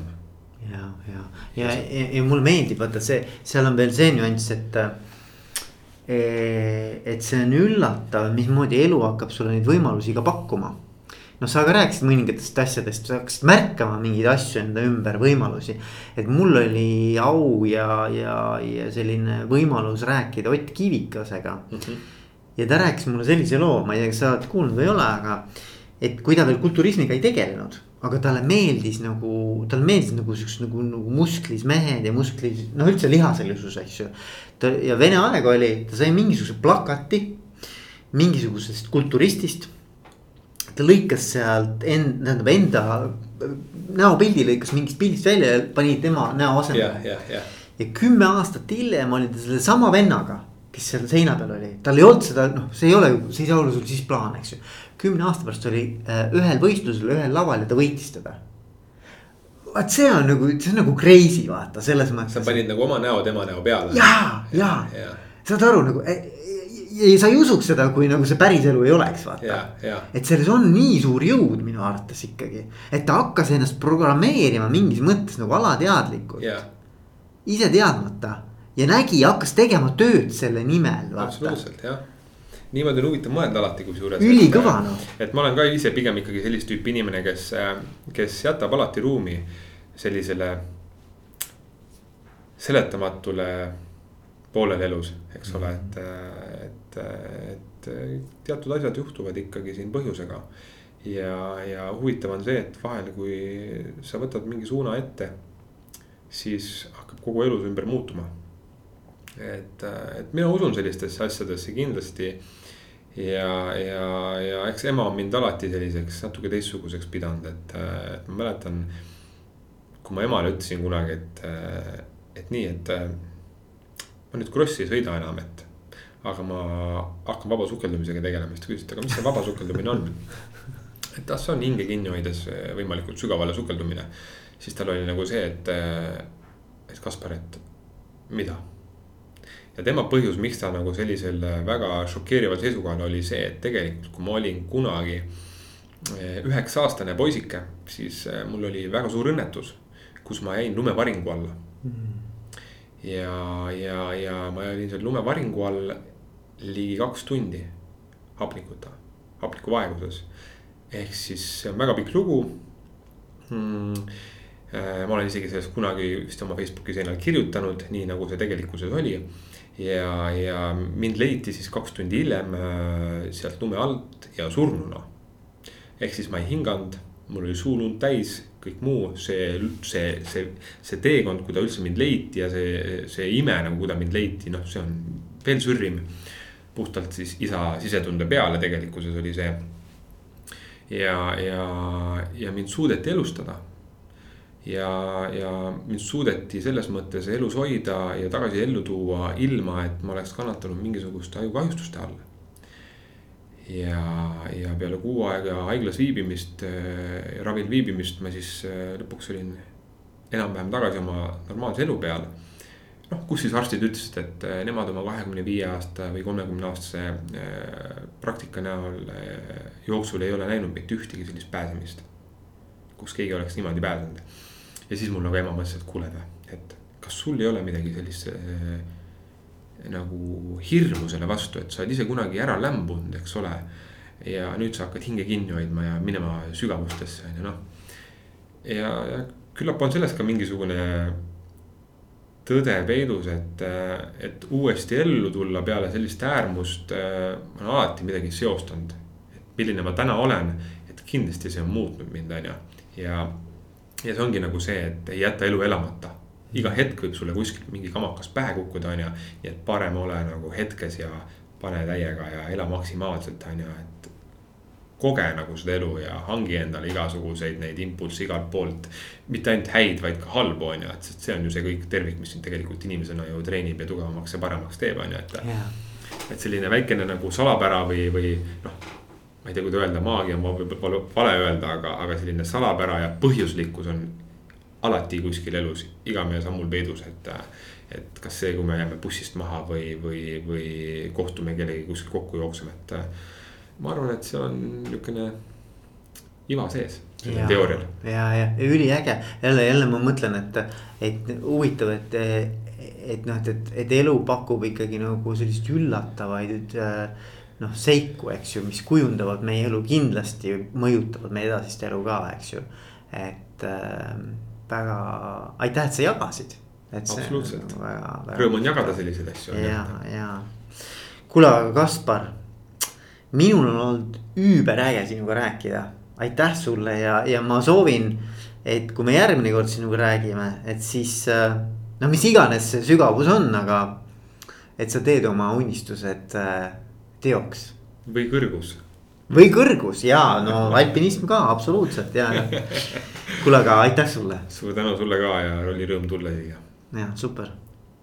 ja, ja, ja, ja, ja mulle meeldib, vaata see, seal on veel see nüanss, et. et see on üllatav, mismoodi elu hakkab sulle neid võimalusi ka pakkuma. Noh, sa ka rääkisid mõningatest asjadest, sa hakkasid märkama mingeid asju enda ümber, võimalusi. et mul oli au ja, ja, ja selline võimalus rääkida Ott Kivikasega mm. -hmm. ja ta rääkis mulle sellise loo, ma ei tea, kas sa oled kuulnud või ei ole, aga et kui ta veel kulturismiga ei tegelenud aga talle meeldis nagu, talle meeldis nagu siuksed nagu, nagu musklis mehed ja musklis, noh üldse lihaselisus, eks ju. ta ja Vene aeg oli, ta sai mingisuguse plakati mingisugusest kulturistist. Ta lõikas sealt end-, tähendab enda näopildi lõikas mingist pildist välja ja pani tema näo asemele yeah,. Yeah, yeah. ja kümme aastat hiljem oli ta sellesama vennaga, kes seal seina peal oli, tal ei olnud seda, noh, see ei ole, see ei saa olla sul siis plaan, eks ju kümne aasta pärast oli äh, ühel võistlusel, ühel laval ja ta võitis teda. vaat see on nagu, see on nagu crazy vaata selles mõttes. sa panid nagu oma näo tema näo peale. ja, ja, ja., saad aru nagu ja sa ei usuks seda, kui nagu see päriselu ei oleks, vaata. et selles on nii suur jõud minu arvates ikkagi, et ta hakkas ennast programmeerima mingis mõttes nagu alateadlikult. ise teadmata ja nägi, hakkas tegema tööd selle nimel. absoluutselt jah niimoodi on huvitav mõelda alati kusjuures. ülikõva noh. et ma olen ka ise pigem ikkagi sellist tüüpi inimene, kes, kes jätab alati ruumi sellisele seletamatule poolele elus, eks ole, et, et, et teatud asjad juhtuvad ikkagi siin põhjusega. ja, ja huvitav on see, et vahel, kui sa võtad mingi suuna ette, siis hakkab kogu elu su ümber muutuma. et, et mina usun sellistesse asjadesse kindlasti ja, ja, ja eks ema on mind alati selliseks natuke teistsuguseks pidanud, et, et ma mäletan. kui ma emale ütlesin kunagi, et, et nii, et ma nüüd krossi ei sõida enam, et. Aga ma hakkan vabasukeldumisega tegelema, siis ta küsis, et aga mis see vabasukeldumine on? et ah, see on hinge kinni hoides võimalikult sügavale sukeldumine. siis tal oli nagu see, et, et Kaspar, et mida ja tema põhjus, miks ta nagu sellisel äh, väga šokeerival seisukohal oli see, et tegelikult, kui ma olin kunagi üheksa aastane poisike, siis mul oli väga suur õnnetus, kus ma jäin lumevaringu alla mm.. ja, ja, ja ma olin seal lumevaringu all ligi kaks tundi hapnikuta, hapnikuvaeguses. ehk siis see on väga pikk lugu mm ma olen isegi sellest kunagi vist oma Facebooki seinal kirjutanud, nii nagu see tegelikkuses oli ja, ja mind leiti siis kaks tundi hiljem äh, sealt lume alt ja surnuna. ehk siis ma ei hinganud, mul oli suu lund täis, kõik muu, see, see, see, see teekond, kui ta üldse mind leiti ja see, see ime nagu, kui ta mind leiti, noh, see on veel sürrim. Puhtalt siis isa sisetunde peale tegelikkuses oli see. ja, ja, ja mind suudeti elustada ja, ja mind suudeti selles mõttes elus hoida ja tagasi ellu tuua, ilma et ma oleks kannatanud mingisuguste ajukahjustuste all. ja, ja peale kuu aega haiglas viibimist, äh, ravil viibimist ma siis äh, lõpuks olin enam-vähem tagasi oma normaalse elu peal. Noh, kus siis arstid ütlesid, et äh, nemad oma kahekümne viie aasta või kolmekümne aastase praktika näol jooksul ei ole näinud mitte ühtegi sellist pääsemist. kus keegi oleks niimoodi pääsenud ja siis mul nagu ema mõtles, et kuule, et kas sul ei ole midagi sellist äh, nagu hirmu selle vastu, et sa oled ise kunagi ära lämbunud, eks ole. ja nüüd sa hakkad hinge kinni hoidma ja minema sügavustesse on ju noh. ja, ja küllap on selles ka mingisugune tõde peidus, et, et uuesti ellu tulla peale sellist äärmust olen alati midagi seostanud, et milline ma täna olen, et kindlasti see on muutnud mind, on ju, ja ja see ongi nagu see, et ei jäta elu elamata. iga hetk võib sulle kuskilt mingi kamakas pähe kukkuda, on ju. nii et parem ole nagu hetkes ja pane täiega ja ela maksimaalselt, on ju, et. Koge nagu seda elu ja hangi endale igasuguseid neid impulsse igalt poolt. mitte ainult häid, vaid ka halbu, on ju, et see on ju see kõik tervik, mis sind tegelikult inimesena ju treenib ja tugevamaks ja paremaks teeb, on ju, et yeah.. et selline väikene nagu salapära või, või noh ma ei tea, kuidas öelda, maagia on võib-olla vale öelda, aga, aga selline salapära ja põhjuslikkus on alati kuskil elus, iga meie sammul peidus, et. et kas see, kui me jääme bussist maha või, või, või kohtume kellegagi kuskil kokku jookseme, et. Ma arvan, et see on niisugune iva sees, sellel teoorial. ja, ja üliäge, jälle, jälle ma mõtlen, et, et huvitav, et, et noh, et, et, et elu pakub ikkagi nagu sellist üllatavaid noh, seiku, eks ju, mis kujundavad meie elu kindlasti, mõjutavad meie edasist elu ka, eks ju. et äh, väga, aitäh, et sa jagasid. absoluutselt, rõõm on jagada selliseid asju. ja, ja kuule, aga Kaspar, minul on olnud üüberäge sinuga rääkida aitäh sulle ja, ja ma soovin, et kui me järgmine kord sinuga räägime, et siis no mis iganes see sügavus on, aga et sa teed oma unistused äh, teoks. või kõrgus. või kõrgus ja no alpinism ka absoluutselt ja, ja. kuule, aga aitäh sulle. suur tänu sulle ka ja oli rõõm tulla siia. jah, super